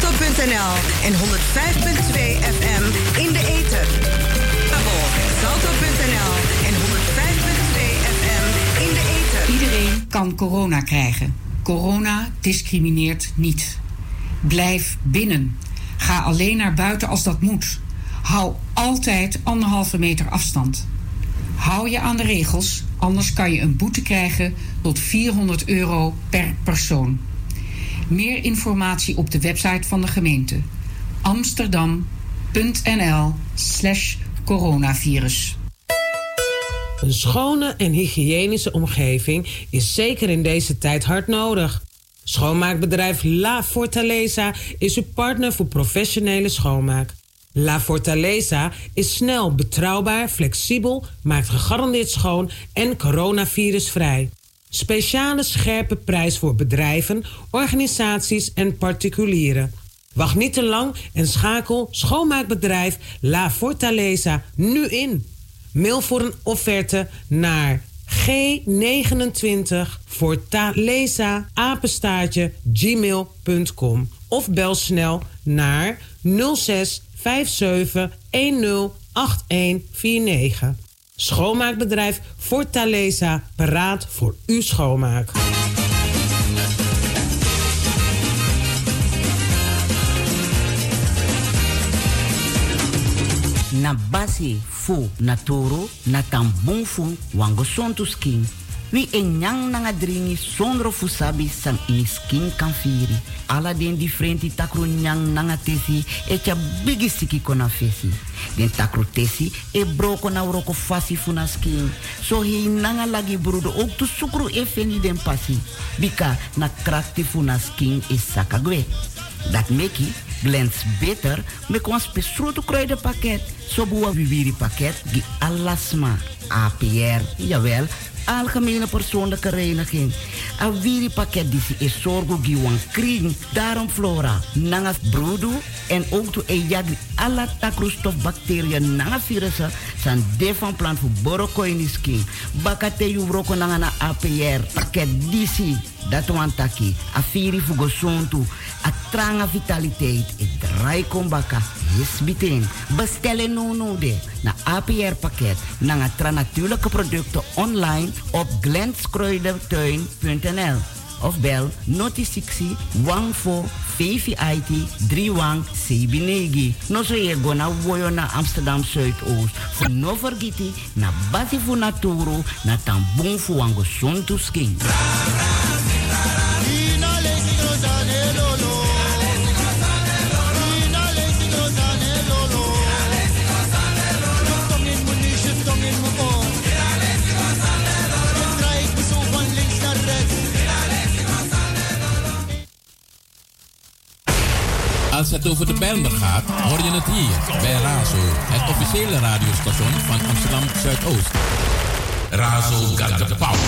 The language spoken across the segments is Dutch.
salto.nl en 105.2 FM in de ether. Salto.nl en 105.2 FM in de ether. Iedereen kan corona krijgen. Corona discrimineert niet. Blijf binnen. Ga alleen naar buiten als dat moet. Hou altijd anderhalve meter afstand. Hou je aan de regels, anders kan je een boete krijgen tot 400 euro per persoon. Meer informatie op de website van de gemeente amsterdam.nl/slash coronavirus. Een schone en hygiënische omgeving is zeker in deze tijd hard nodig. Schoonmaakbedrijf La Fortaleza is uw partner voor professionele schoonmaak. La Fortaleza is snel, betrouwbaar, flexibel, maakt gegarandeerd schoon en coronavirusvrij. Speciale scherpe prijs voor bedrijven, organisaties en particulieren. Wacht niet te lang en schakel schoonmaakbedrijf La Fortaleza nu in. Mail voor een offerte naar G29 Fortaleza gmail.com of bel snel naar 06 57 10 8149. Schoonmaakbedrijf Fortaleza, paraat voor uw schoonmaak. na basi fu na toro na tambung fu wango skin. Wi en nyang nanga dringi sondro fu sabi san ini skin kan firi. Ala den differenti takru nyang nanga tesi e cha bigi siki kona fesi. Den takru tesi e broko na uroko fasi fu na skin. So hi nanga lagi brudo ook tu sukru e feni den pasi. Bika na krakti fu na skin is sakagwe. Dat meki blends beter met ons besproken kruidenpakket. Zo boa viviri pakket die alasma, APR, jawel, algemene persoonlijke reiniging. A viri pakket die is zorgo giwan kring, daarom flora, nanga broedu en ook to e yagri alla takroestof bacteriën nanga virussen san de van plant voor boroko in die skin. Bakate yu broko nanga na APR pakket disi. Dat want taki, a firi fugo sontu, a tranga vitaliteit, e draai kombaka, is biting. Bestellen nu nu de, na APR pakket, na tra natuurlijke producten online op glenskruidentuin.nl of bel noti 60 14 VVIT 31 Sebinegi. No so ye go na woyo na Amsterdam Zuidoost. Voor no vergiti na basi fu naturo na tambung fu wango sontu skin. Als het over de Bijlmer gaat, hoor je het hier bij Razo, het officiële radiostation van Amsterdam Zuidoost. Razo got the power.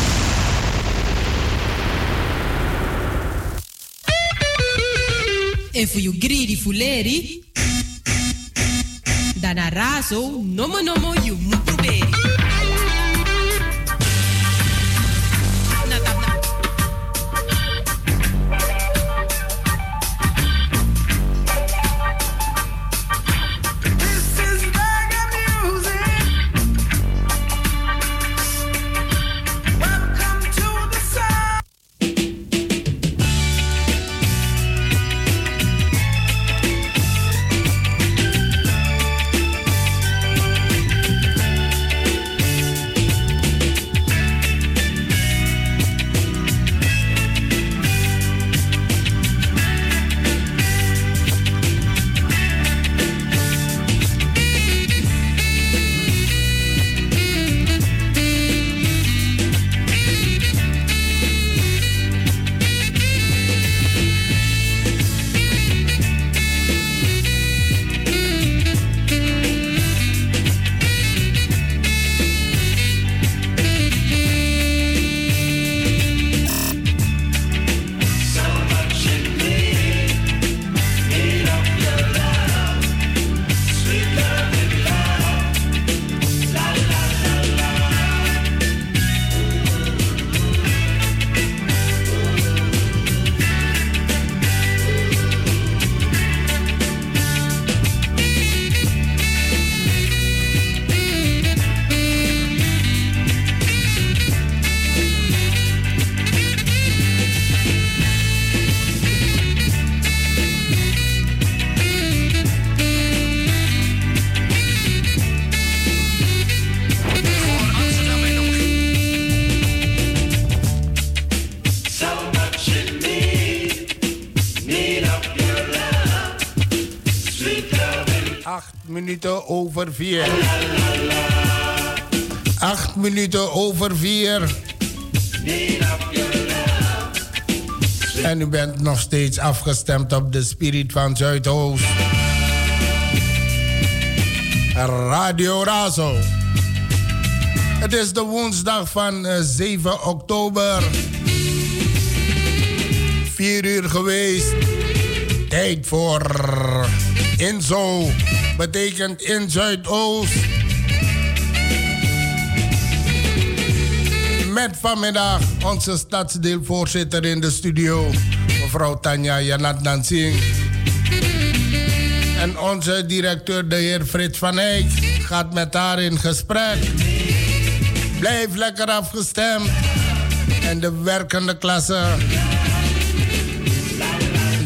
En voor you greedy fuleri, dan Razo, nomo nomo you moet proberen. Over vier. Acht minuten over vier. En u bent nog steeds afgestemd op de Spirit van Zuidoost. Radio Razo. Het is de woensdag van 7 eh, oktober. 4 uur geweest. Tijd voor Inzo. Betekent in Zuidoost. Met vanmiddag onze stadsdeelvoorzitter in de studio. Mevrouw Tanja Janat Dansing. En onze directeur, de heer Frits van Eyck, gaat met haar in gesprek. Blijf lekker afgestemd. En de werkende klasse.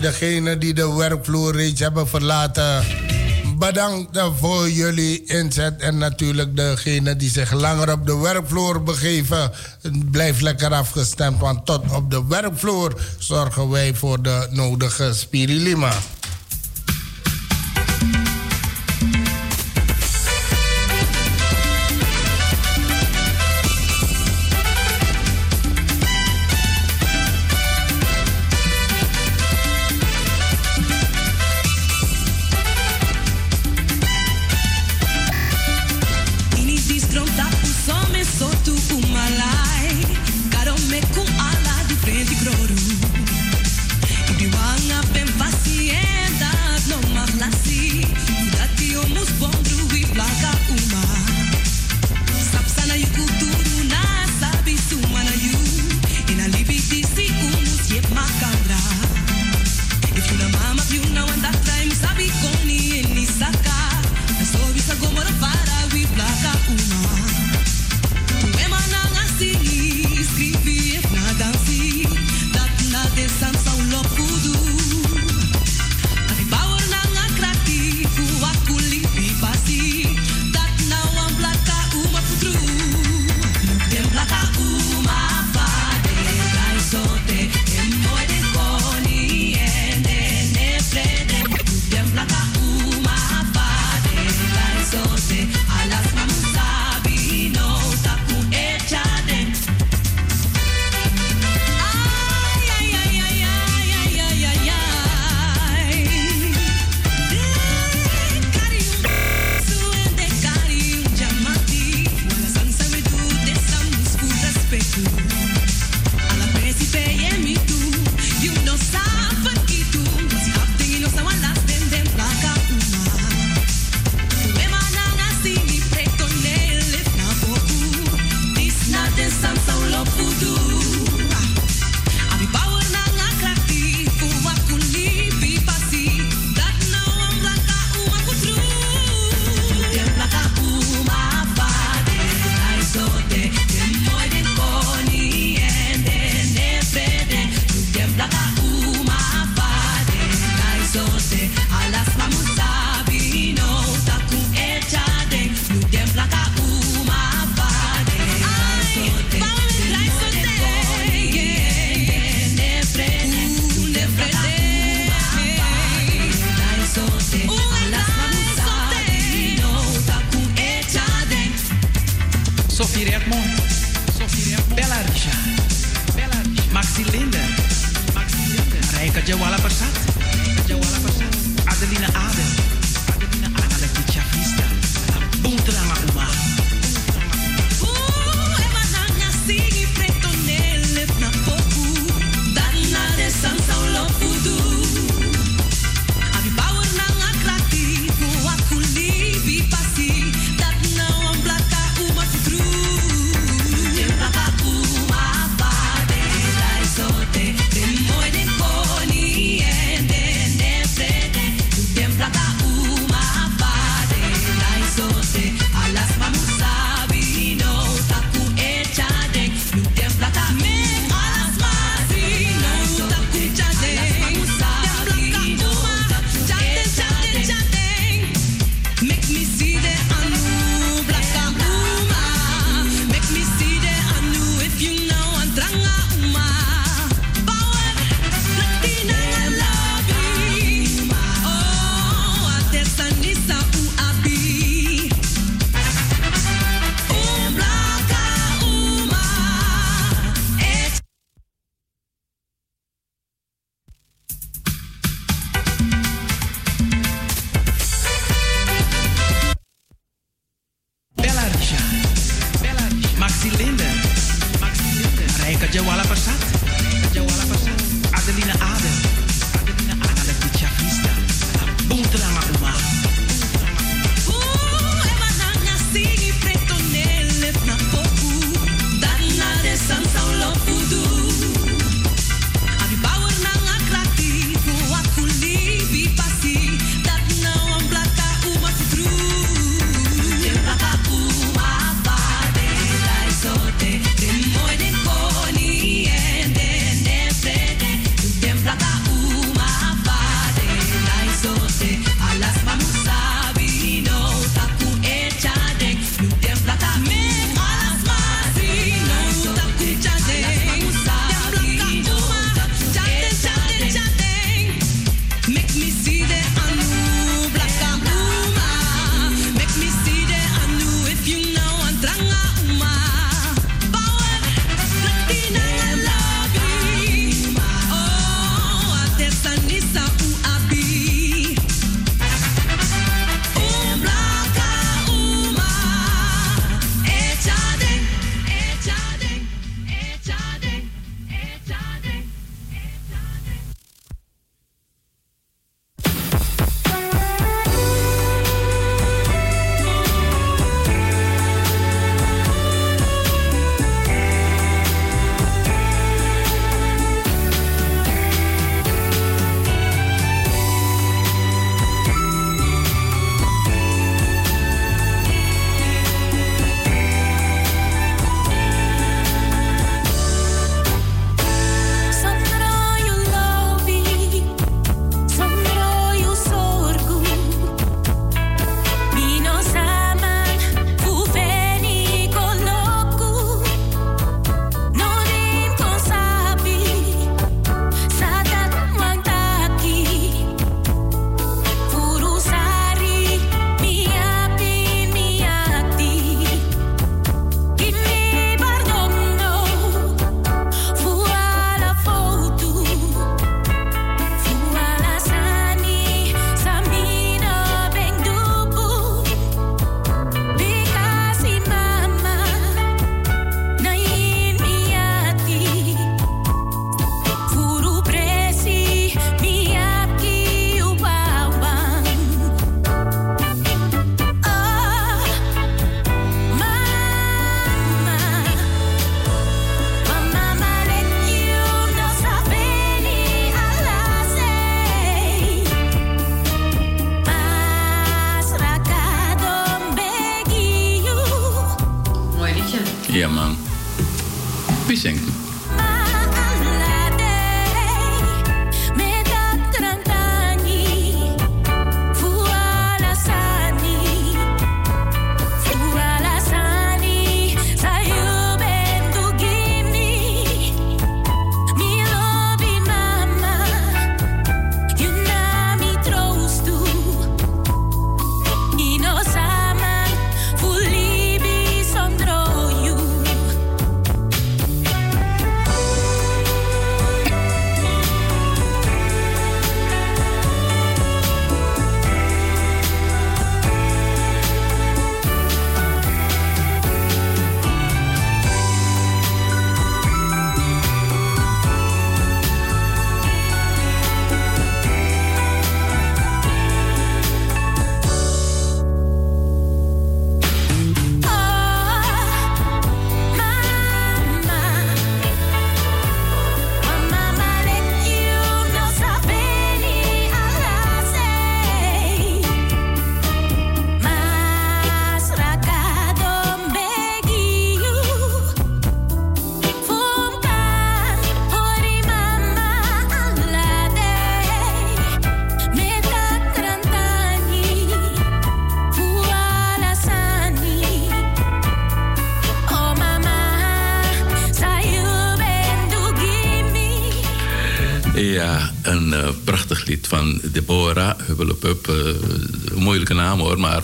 Degene die de werkvloer reeds hebben verlaten. Bedankt voor jullie inzet. En natuurlijk degene die zich langer op de werkvloer begeven. Blijf lekker afgestemd. Want tot op de werkvloer zorgen wij voor de nodige spirilima.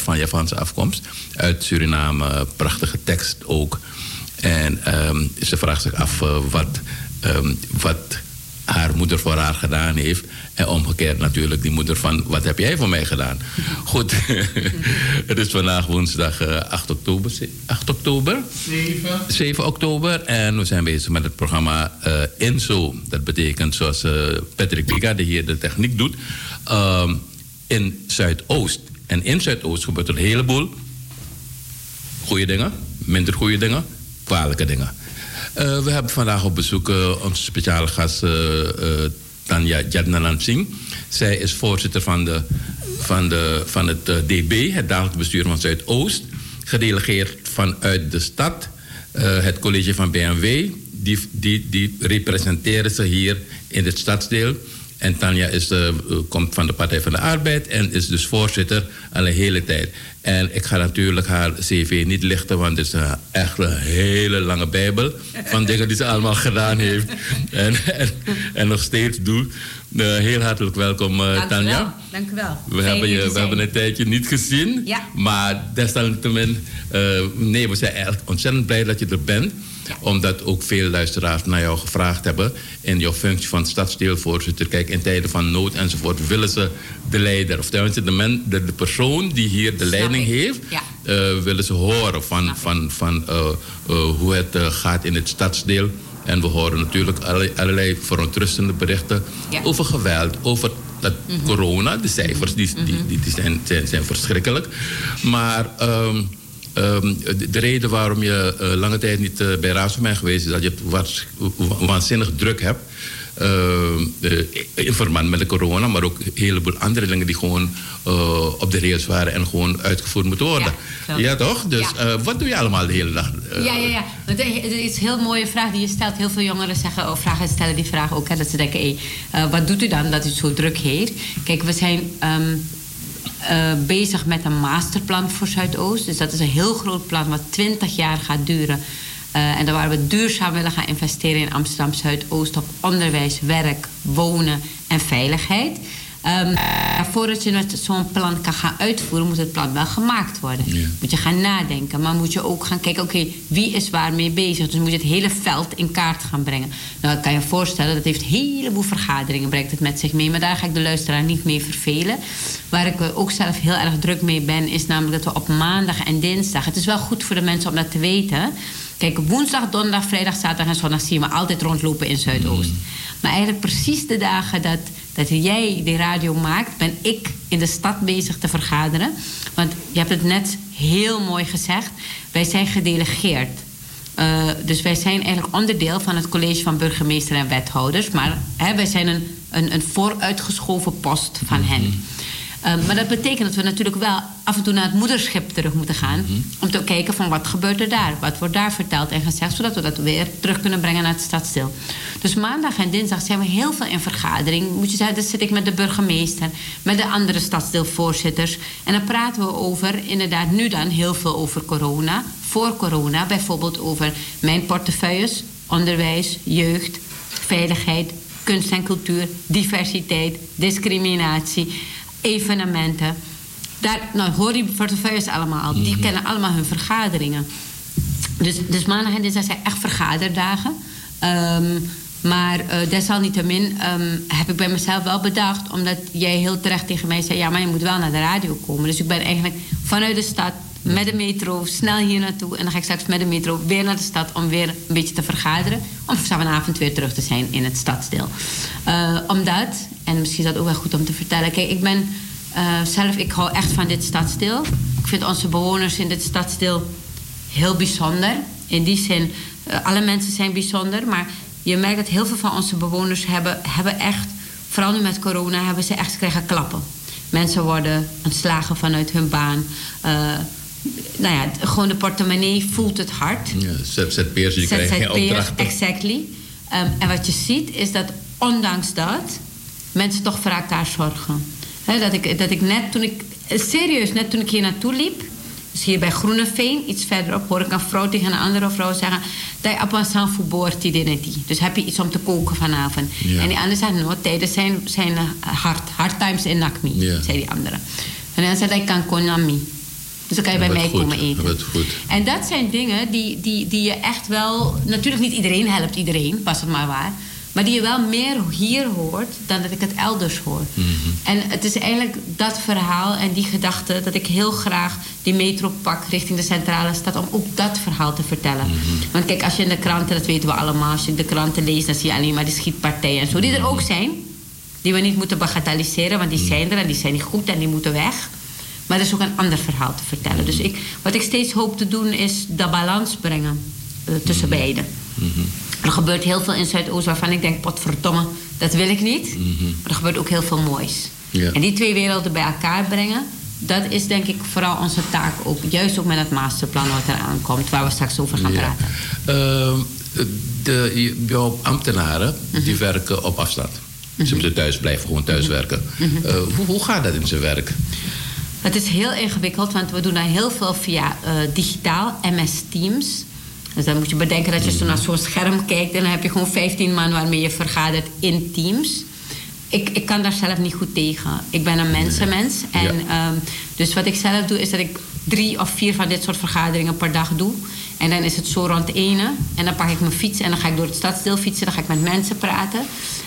Van Javaanse afkomst. Uit Suriname, prachtige tekst ook. En um, ze vraagt zich af uh, wat, um, wat haar moeder voor haar gedaan heeft. En omgekeerd natuurlijk die moeder van, wat heb jij voor mij gedaan? Goed, het is vandaag woensdag uh, 8 oktober. 8 oktober? 7. 7 oktober. En we zijn bezig met het programma uh, INSO. Dat betekent, zoals Patrick Liga, die hier de techniek doet... Um, in Zuidoost. En in Zuidoost gebeurt er een heleboel goede dingen, minder goede dingen, kwalijke dingen. Uh, we hebben vandaag op bezoek uh, onze speciale gast uh, Tanja Jadnanan Singh. Zij is voorzitter van, de, van, de, van het DB, het dagelijks bestuur van Zuidoost. Gedelegeerd vanuit de stad, het college van BMW. Die, die, die representeren ze hier in het stadsdeel. En Tanja is, uh, komt van de Partij van de Arbeid en is dus voorzitter al een hele tijd. En ik ga natuurlijk haar cv niet lichten, want het is een echt een hele lange bijbel van dingen die ze allemaal gedaan heeft en, en, en nog steeds doet. Eh, heel hartelijk welkom, eh, Dank Tanja. wel. Dank u wel. We, hebben, je, we zijn. hebben een tijdje niet gezien. Ja. Maar desalniettemin, eh nee, we zijn eigenlijk ontzettend blij dat je er bent. Omdat ook veel luisteraars naar jou gevraagd hebben. In jouw functie van stadsdeelvoorzitter. Kijk, in tijden van nood enzovoort willen ze de leider. Of tenminste de, men, de, de persoon die hier de leiding heeft. Ja. eh, willen ze horen van, van, van eh, eh, hoe het gaat in het stadsdeel. En we horen natuurlijk allerlei, allerlei verontrustende berichten Ja. over geweld, over dat corona. De cijfers die, die, die, die zijn, zijn, zijn verschrikkelijk. Maar ehm, ehm, de, de reden waarom je eh, lange tijd niet eh, bij Raad bent geweest... is dat je waanzinnig druk hebt. Ehm, eh, in verband met de corona, maar ook een heleboel andere dingen die gewoon op de rails waren en gewoon uitgevoerd moeten worden. Ja, toch? Dus Ja. wat doe je allemaal de hele dag? Ja, ja, ja. Het is een heel mooie vraag die je stelt. Heel veel jongeren zeggen, of vragen stellen die vraag ook. Hè, dat ze denken, wat doet u dan dat u het zo druk heeft? Kijk, we zijn ehm, eh, bezig met een masterplan voor Zuidoost. Dus dat is een heel groot plan wat 20 jaar gaat duren. Eh, en daar waar we duurzaam willen gaan investeren in Amsterdam Zuidoost op onderwijs, werk, wonen en veiligheid. Maar voordat je zo'n plan kan gaan uitvoeren, moet het plan wel gemaakt worden. Ja. Moet je gaan nadenken, maar moet je ook gaan kijken, oké, wie is waarmee bezig? Dus moet je het hele veld in kaart gaan brengen. Nou, ik kan je voorstellen, dat heeft een heleboel vergaderingen, brengt het met zich mee. Maar daar ga ik de luisteraar niet mee vervelen. Waar ik ook zelf heel erg druk mee ben, is namelijk dat we op maandag en dinsdag, het is wel goed voor de mensen om dat te weten. Kijk, woensdag, donderdag, vrijdag, zaterdag en zondag zien we altijd rondlopen in Zuidoost. Maar eigenlijk precies de dagen dat, dat jij die radio maakt, ben ik in de stad bezig te vergaderen. Want je hebt het net heel mooi gezegd. Wij zijn gedelegeerd. Eh, dus wij zijn eigenlijk onderdeel van het college van burgemeester en wethouders. Maar hè, wij zijn een, een, een vooruitgeschoven post van hen. Eh, maar dat betekent dat we natuurlijk wel af en toe naar het moederschip terug moeten gaan. Om te kijken van wat gebeurt er daar? Wat wordt daar verteld en gezegd? Zodat we dat weer terug kunnen brengen naar het stadsdeel. Dus maandag en dinsdag zijn we heel veel in vergadering. Moet je zeggen, dan zit ik met de burgemeester. Met de andere stadsdeelvoorzitters. En dan praten we over, inderdaad nu dan heel veel over corona. Voor corona bijvoorbeeld over mijn portefeuilles. Onderwijs, jeugd, veiligheid, kunst en cultuur, diversiteit, discriminatie, evenementen. Daar nou, hoor die portefeuilles allemaal al. Die kennen allemaal hun vergaderingen. Dus, dus maandag en dinsdag zijn echt vergaderdagen. Ehm, maar eh, desalniettemin ehm, heb ik bij mezelf wel bedacht... omdat jij heel terecht tegen mij zei... ja, maar je moet wel naar de radio komen. Dus ik ben eigenlijk vanuit de stad met de metro snel hier naartoe... en dan ga ik straks met de metro weer naar de stad... om weer een beetje te vergaderen... om vanavond weer terug te zijn in het stadsdeel. Eh, omdat, en misschien is dat ook wel goed om te vertellen... kijk, ik ben eh, zelf, ik hou echt van dit stadsdeel. Ik vind onze bewoners in dit stadsdeel heel bijzonder. In die zin, eh, alle mensen zijn bijzonder. Maar je merkt dat heel veel van onze bewoners hebben, hebben echt... vooral nu met corona, hebben ze echt krijgen klappen. Mensen worden ontslagen vanuit hun baan. Nou ja, gewoon de portemonnee voelt het hard. Ja, ZZP'ers die krijgen geen opdrachten. exactly. Ehm, en wat je ziet is dat ondanks dat mensen toch vaak daar zorgen. Dat, ik, dat ik net toen ik, serieus, net toen ik hier naartoe liep, dus hier bij Groeneveen, iets verderop, hoor ik een vrouw tegen een andere vrouw zeggen: Dat op een sanfuboorti dineti. Dus heb je iets om te koken vanavond? Ja. En die andere zei: No, tijden zijn, zijn hard, hard times in Nakmi, Ja. zei die andere. En dan zei hij: Ik kan konami. Dus dan kan je bij mij komen eten. wat goed. En dat zijn dingen die, die, die je echt wel... Natuurlijk niet iedereen helpt iedereen, was het maar waar. Maar die je wel meer hier hoort dan dat ik het elders hoor. Mhm. En het is eigenlijk dat verhaal en die gedachte... dat ik heel graag die metro pak richting de centrale stad... om ook dat verhaal te vertellen. Mhm. Want kijk, als je in de kranten, dat weten we allemaal... als je de kranten leest, dan zie je alleen maar die schietpartijen en zo... die er ook zijn, die we niet moeten bagatelliseren... want die zijn er en die zijn niet goed en die moeten weg... Maar er is ook een ander verhaal te vertellen. Dus ik, wat ik steeds hoop te doen is de balans brengen eh, tussen beide. Er gebeurt heel veel in Zuidoost waarvan ik denk, potverdomme, dat wil ik niet. Maar er gebeurt ook heel veel moois. Ja. En die twee werelden bij elkaar brengen, dat is denk ik vooral onze taak ook. Juist ook met het masterplan wat er aankomt, waar we straks over gaan Ja. praten. Ehm, de, jouw ambtenaren Mhm. die werken op afstand. Ze moeten thuis blijven, gewoon thuis werken. Mhm. Eh, hoe, hoe gaat dat in zijn werk? Het is heel ingewikkeld, want we doen daar heel veel via eh, digitaal, MS Teams. Dus dan moet je bedenken dat je zo naar zo'n scherm kijkt... en dan heb je gewoon 15 man waarmee je vergadert in Teams. ik, ik kan daar zelf niet goed tegen. Ik ben een mensenmens. En, ehm, dus wat ik zelf doe, is dat ik drie of vier van dit soort vergaderingen per dag doe. En dan is het zo rond ene. En dan pak ik mijn fiets en dan ga ik door het stadsdeel fietsen. Dan ga ik met mensen praten.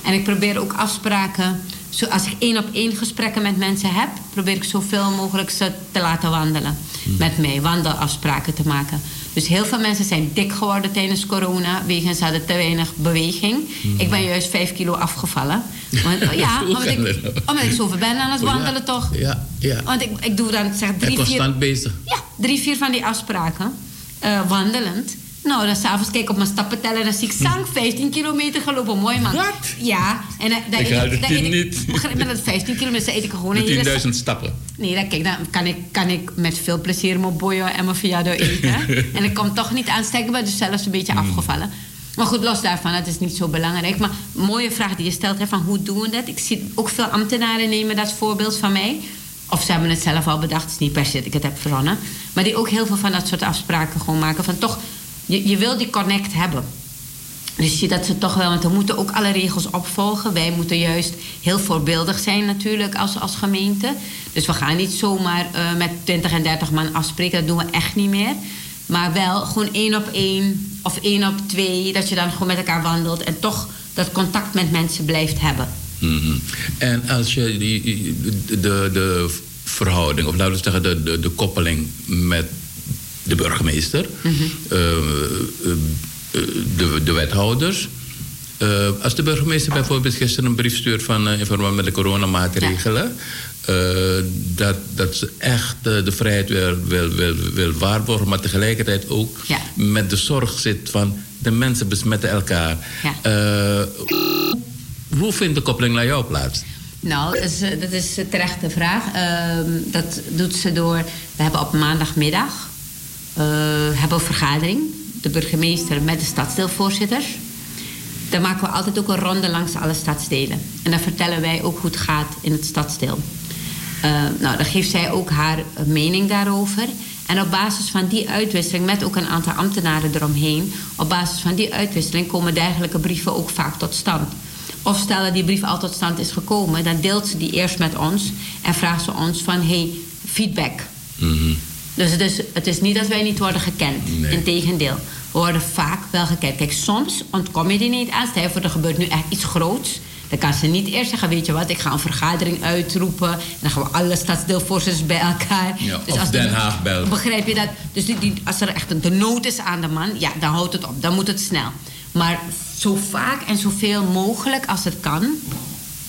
En ik probeer ook afspraken. Zo, als ik één op één gesprekken met mensen heb, probeer ik zoveel mogelijk ze te laten wandelen. Met mij, wandelafspraken te maken. Dus heel veel mensen zijn dik geworden tijdens corona. Wegens ze hadden te weinig beweging. Ik ben juist vijf kilo afgevallen. Want, ja, omdat ik, omdat ik zoveel ben aan het Oh, ja. wandelen toch. Ja, ja. Want ik, ik doe dan zeg En drie, vier... constant bezig. Ja, drie, vier van die afspraken. eh, wandelend. Nou, dan s'avonds kijk ik op mijn stappen tellen... dan zie ik zank 15 kilometer gelopen. Mooi, man. Wat? Ja. En dan, dan Ik eet dan 10 eet ik- niet. Met dat 15 kilometer eet ik gewoon een De hele... 10.000 stappen. Nee, dan, kijk, dan kan ik, kan ik met veel plezier mijn boyo en mijn fiado eten. en ik kom toch niet ben dus zelfs een beetje afgevallen. Maar goed, los daarvan, het is niet zo belangrijk. Maar een mooie vraag die je stelt, hè, van hoe doen we dat? Ik zie ook veel ambtenaren nemen dat voorbeeld van mij. Of ze hebben het zelf al bedacht, het is niet per se dat ik het heb verzonnen. Maar die ook heel veel van dat soort afspraken gewoon maken. Van toch, je, je wil die connect hebben. Dus je dat ze toch wel, want we moeten ook alle regels opvolgen. Wij moeten juist heel voorbeeldig zijn natuurlijk als, als gemeente. Dus we gaan niet zomaar eh, met 20 en 30 man afspreken, dat doen we echt niet meer. Maar wel gewoon één op één of één op twee, dat je dan gewoon met elkaar wandelt en toch dat contact met mensen blijft hebben. Mhm. En als je die, de, de, de verhouding, of laten we zeggen de, de, de koppeling met de burgemeester, eh, eh, eh, de, de wethouders. eh, als de burgemeester bijvoorbeeld gisteren een brief stuurt van in verband met de coronamaatregelen, eh, dat, dat ze echt de vrijheid wil, wil, wil, wil waarborgen, maar tegelijkertijd ook Ja. met de zorg zit van de mensen besmetten elkaar. Ja. Hoe vindt de koppeling naar jou plaats? Nou, dat is, dat is een terechte vraag. Ehm, dat doet ze door. We hebben op maandagmiddag hebben we vergadering. De burgemeester met de stadsdeelvoorzitters. Dan maken we altijd ook een ronde langs alle stadsdelen. En dan vertellen wij ook hoe het gaat in het stadsdeel. Eh, nou, dan geeft zij ook haar eh, mening daarover. En op basis van die uitwisseling, met ook een aantal ambtenaren eromheen, op basis van die uitwisseling komen dergelijke brieven ook vaak tot stand. Of stel dat die brief al tot stand is gekomen, dan deelt ze die eerst met ons en vraagt ze ons van hey, feedback. Mhm. Dus het is, het is niet dat wij niet worden gekend. Nee. Integendeel. We worden vaak wel gekend. Kijk, soms ontkom je er niet aan. Stel voor, er gebeurt nu echt iets groots. Dan kan ze niet eerst zeggen, weet je wat, ik ga een vergadering uitroepen. En dan gaan we alle stadsdeelvoorzitters bij elkaar. Dus Ja, of als Den die- Haag belt. Begrijp je dat? Dus die, die- als er echt een de nood is aan de man, ja, dan houdt het op. Dan moet het snel. Maar zo vaak en zoveel mogelijk als het kan,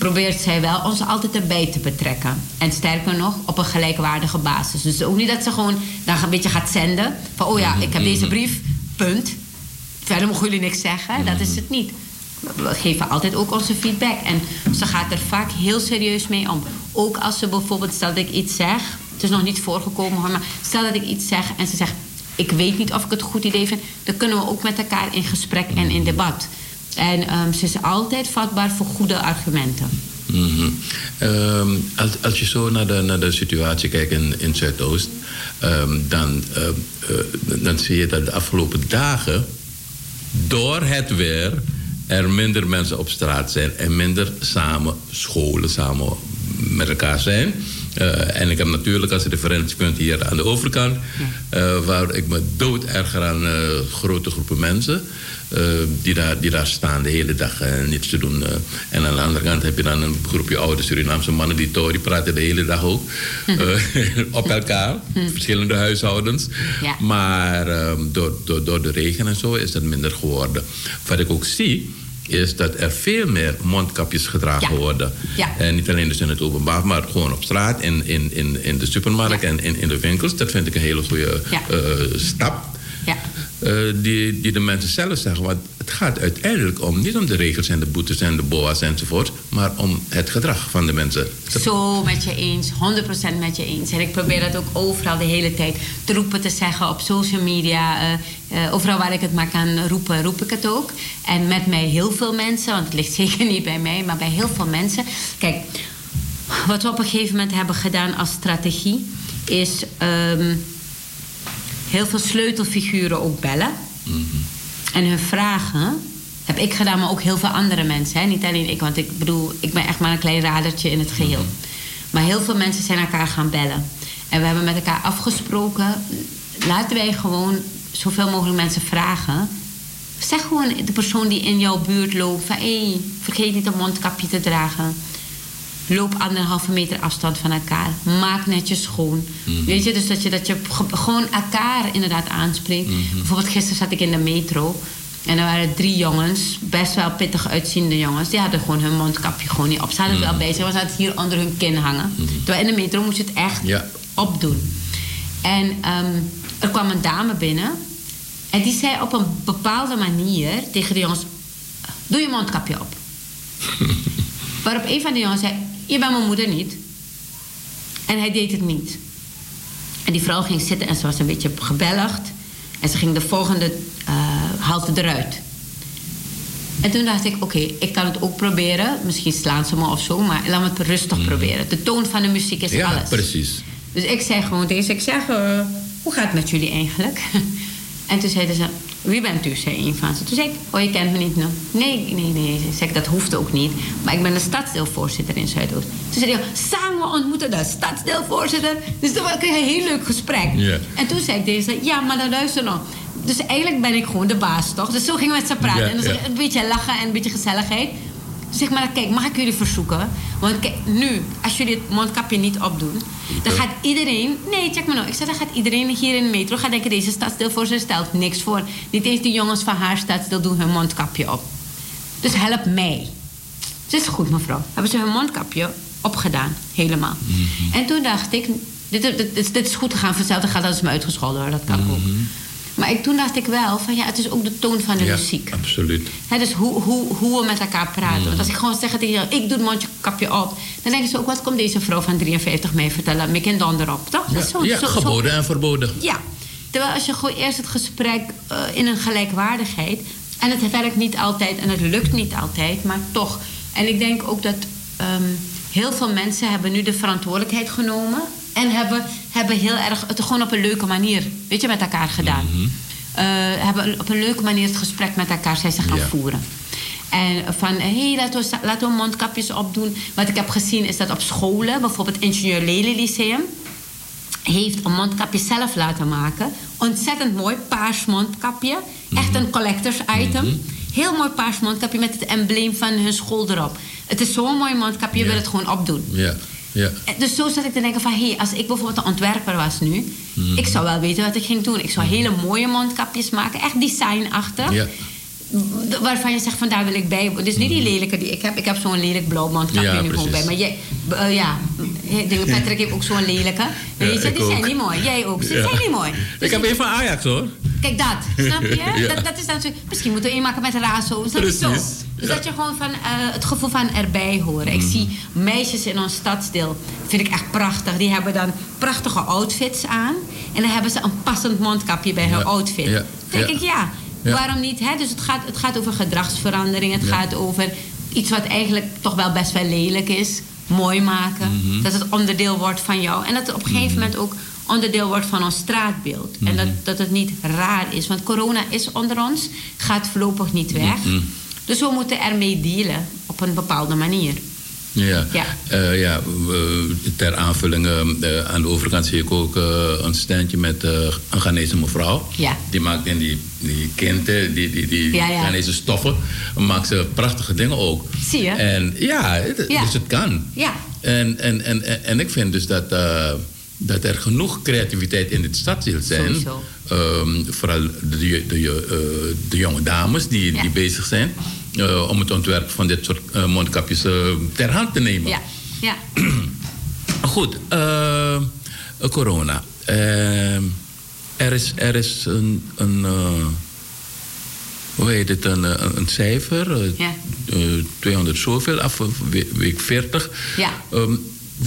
probeert zij wel ons altijd erbij te betrekken. En sterker nog, op een gelijkwaardige basis. Dus ook niet dat ze gewoon dan een beetje gaat zenden. Van, oh ja, ik heb deze brief, punt. Verder mogen jullie niks zeggen. Dat is het niet. We geven altijd ook onze feedback. En ze gaat er vaak heel serieus mee om. Ook als ze bijvoorbeeld, stel dat ik iets zeg... Het is nog niet voorgekomen hoor, maar stel dat ik iets zeg en ze zegt... ik weet niet of ik het goed idee vind... dan kunnen we ook met elkaar in gesprek en in debat. En ehm, ze is altijd vatbaar voor goede argumenten. Mhm. Ehm, als, als je zo naar de, naar de situatie kijkt in, in Zuidoost, ehm, dan, eh, dan zie je dat de afgelopen dagen door het weer er minder mensen op straat zijn en minder samen scholen, samen met elkaar zijn. Eh, en ik heb natuurlijk als referentiepunt hier aan de overkant, eh, waar ik me dood erger aan grote groepen mensen. Eh, die, daar, die daar staan de hele dag en niets te doen. eh. en aan de andere kant heb je dan een groepje oude Surinaamse mannen die toch, die praten de hele dag ook eh, op elkaar. Verschillende huishoudens. Ja. Maar ehm, door, door, door de regen en zo is dat minder geworden. Wat ik ook zie, is dat er veel meer mondkapjes gedragen Ja. worden. Ja. En niet alleen dus in het openbaar, maar gewoon op straat, in, in, in, in de supermarkt Ja. en in, in de winkels. Dat vind ik een hele goede stap. Ja. Eh, die, die de mensen zelf zeggen. Want het gaat uiteindelijk om, niet om de regels en de boetes en de boa's enzovoort, maar om het gedrag van de mensen. Zo met je eens, 100% met je eens. En ik probeer dat ook overal de hele tijd te roepen, te zeggen op social media. eh, eh, overal waar ik het maar kan roepen, roep ik het ook. En met mij heel veel mensen, want het ligt zeker niet bij mij, maar bij heel veel mensen. Kijk, wat we op een gegeven moment hebben gedaan als strategie, is ehm, heel veel sleutelfiguren ook bellen. En hun vragen heb ik gedaan, maar ook heel veel andere mensen. Hè? Niet alleen ik, want ik bedoel, ik ben echt maar een klein radertje in het geheel. Maar heel veel mensen zijn elkaar gaan bellen. En we hebben met elkaar afgesproken, laten wij gewoon zoveel mogelijk mensen vragen. Zeg gewoon de persoon die in jouw buurt loopt van hé, hey, vergeet niet een mondkapje te dragen. Loop anderhalve meter afstand van elkaar. Maak netjes schoon. Weet je, dus dat je, dat je ge- gewoon elkaar inderdaad aanspreekt. Bijvoorbeeld gisteren zat ik in de metro. En er waren drie jongens, best wel pittig uitziende jongens. Die hadden gewoon hun mondkapje gewoon niet op. Ze hadden het wel bij zich, maar ze hadden het hier onder hun kin hangen. Terwijl in de metro moest je het echt Ja. opdoen. En ehm, er kwam een dame binnen. En die zei op een bepaalde manier tegen de jongens... Doe je mondkapje op. Waarop een van de jongens zei... Je bent mijn moeder niet. En hij deed het niet. En die vrouw ging zitten en ze was een beetje gebelligd. En ze ging de volgende eh, halte eruit. En toen dacht ik, oké, ik kan het ook proberen. Misschien slaan ze me of zo, maar laat me het rustig proberen. De toon van de muziek is Ja, alles. precies. Dus ik zei gewoon tegen ze, ik zeg, eh, hoe gaat het met jullie eigenlijk? en toen zeiden ze, wie bent u, zei een van ze. Toen zei ik, oh, je kent me niet, no? Nee, nee, nee. Ze zei, dat hoeft ook niet. Maar ik ben de stadsdeelvoorzitter in Zuidoost. Toen zei hij, samen ontmoeten de stadsdeelvoorzitter. Dus toen kreeg ik een heel leuk gesprek. En toen zei ik tegen ze, ja, maar dan luister nog. Dus eigenlijk ben ik gewoon de baas, toch? Dus zo gingen we met ze praten. En een beetje lachen en een beetje gezelligheid. Zeg maar, kijk, mag ik jullie verzoeken? Want kijk, nu, als jullie het mondkapje niet opdoen... dan gaat iedereen... Nee, check maar nou. Ik zeg, dan gaat iedereen hier in de metro... gaat denken, deze stadsdeelvoorzitter stelt niks voor. Niet eens die jongens van haar stadsdeel doen hun mondkapje op. Dus help mij. Het is goed, mevrouw. Hebben ze hun mondkapje opgedaan, helemaal. En toen dacht ik, dit, dit, dit, dit is goed gegaan. Vanzelf gaat dat is me uitgescholden hoor, dat kan ook. Maar ik, toen dacht ik wel van ja, het is ook de toon van de Ja, muziek. absoluut. Dus hoe, hoe, hoe we met elkaar praten. Want als ik gewoon zeg tegen jou, ik doe het mondkapje op... dan denken ze ook, wat komt deze vrouw van 53 mee vertellen? Mik en donder op, toch? Dat is Ja, zo- ja, zo- zo- geboden en verboden. ja. Terwijl als je gewoon eerst het gesprek eh, in een gelijkwaardigheid... en het werkt niet altijd en het lukt niet altijd, maar toch. En ik denk ook dat ehm, heel veel mensen hebben nu de verantwoordelijkheid genomen... en hebben, hebben heel erg het gewoon op een leuke manier weet je, met elkaar gedaan. Eh, hebben op een leuke manier het gesprek met elkaar zijn ze gaan voeren. En van, hé, hey, laten, we, laten we mondkapjes opdoen. Wat ik heb gezien is dat op scholen, bijvoorbeeld Ingenieur Lely Lyceum heeft een mondkapje zelf laten maken. Ontzettend mooi, paars mondkapje. Echt een collectors item. Heel mooi paars mondkapje met het embleem van hun school erop. Het is zo'n mooi mondkapje, je wil het gewoon opdoen. Ja, ja. En Dus zo zat ik te denken van... hé, als ik bijvoorbeeld een ontwerper was nu... Mhm. ik zou wel weten wat ik ging doen. Ik zou hele mooie mondkapjes maken. Echt designachtig. Ja. Waarvan je zegt van daar wil ik bij. Dus niet die lelijke die ik heb. Ik heb zo'n lelijk blauw mondkapje. Ja, nu gewoon bij. Maar jij, eh, ja, Patrick heeft ook zo'n lelijke. Weet je, ik die zijn niet mooi. Jij ook. Ze Ja. zijn niet mooi. Dus Ik heb een van Ajax hoor. Kijk dat, snap je? Ja. Dat, dat is dan zo, misschien moeten we een maken met razo. Snap je zo? Dus Ja. dat je gewoon van eh, het gevoel van erbij horen. Ik Mm. zie meisjes in ons stadsdeel, vind ik echt prachtig. Die hebben dan prachtige outfits aan. En dan hebben ze een passend mondkapje bij hun Ja. outfit. Ja. Denk Ja. ik, ja, Ja. waarom niet? Hè? Dus het gaat, het gaat over gedragsverandering. Het Ja. gaat over iets wat eigenlijk toch wel best wel lelijk is. Mooi maken. Mhm. Dat het onderdeel wordt van jou. En dat het op een gegeven moment ook onderdeel wordt van ons straatbeeld. En dat, dat het niet raar is. Want corona is onder ons, gaat voorlopig niet weg. Dus we moeten ermee dealen op een bepaalde manier. Ja, Ja. Eh, ja ter aanvulling eh, aan de overkant zie ik ook eh, een standje met eh, een Ghanese mevrouw. Ja. Die maakt in die, die kinten, die, die, die Ja. Ghanese stoffen, maakt ze prachtige dingen ook. Zie je? En ja, het- dus het kan. Ja. En, en, en, en, en ik vind dus dat, eh, dat er genoeg creativiteit in dit stadsdeel zijn. Sowieso. Ehm, vooral de, de, de, eh, de jonge dames die, Ja. die bezig zijn. eh, om het ontwerp van dit soort eh, mondkapjes ter hand te nemen. Ja, ja. Goed, corona. Eh, er, is, er is een, een hoe heet het, een, een, cijfer. Ja. eh, 200 zoveel, af we- week 40. Ja. Ehm,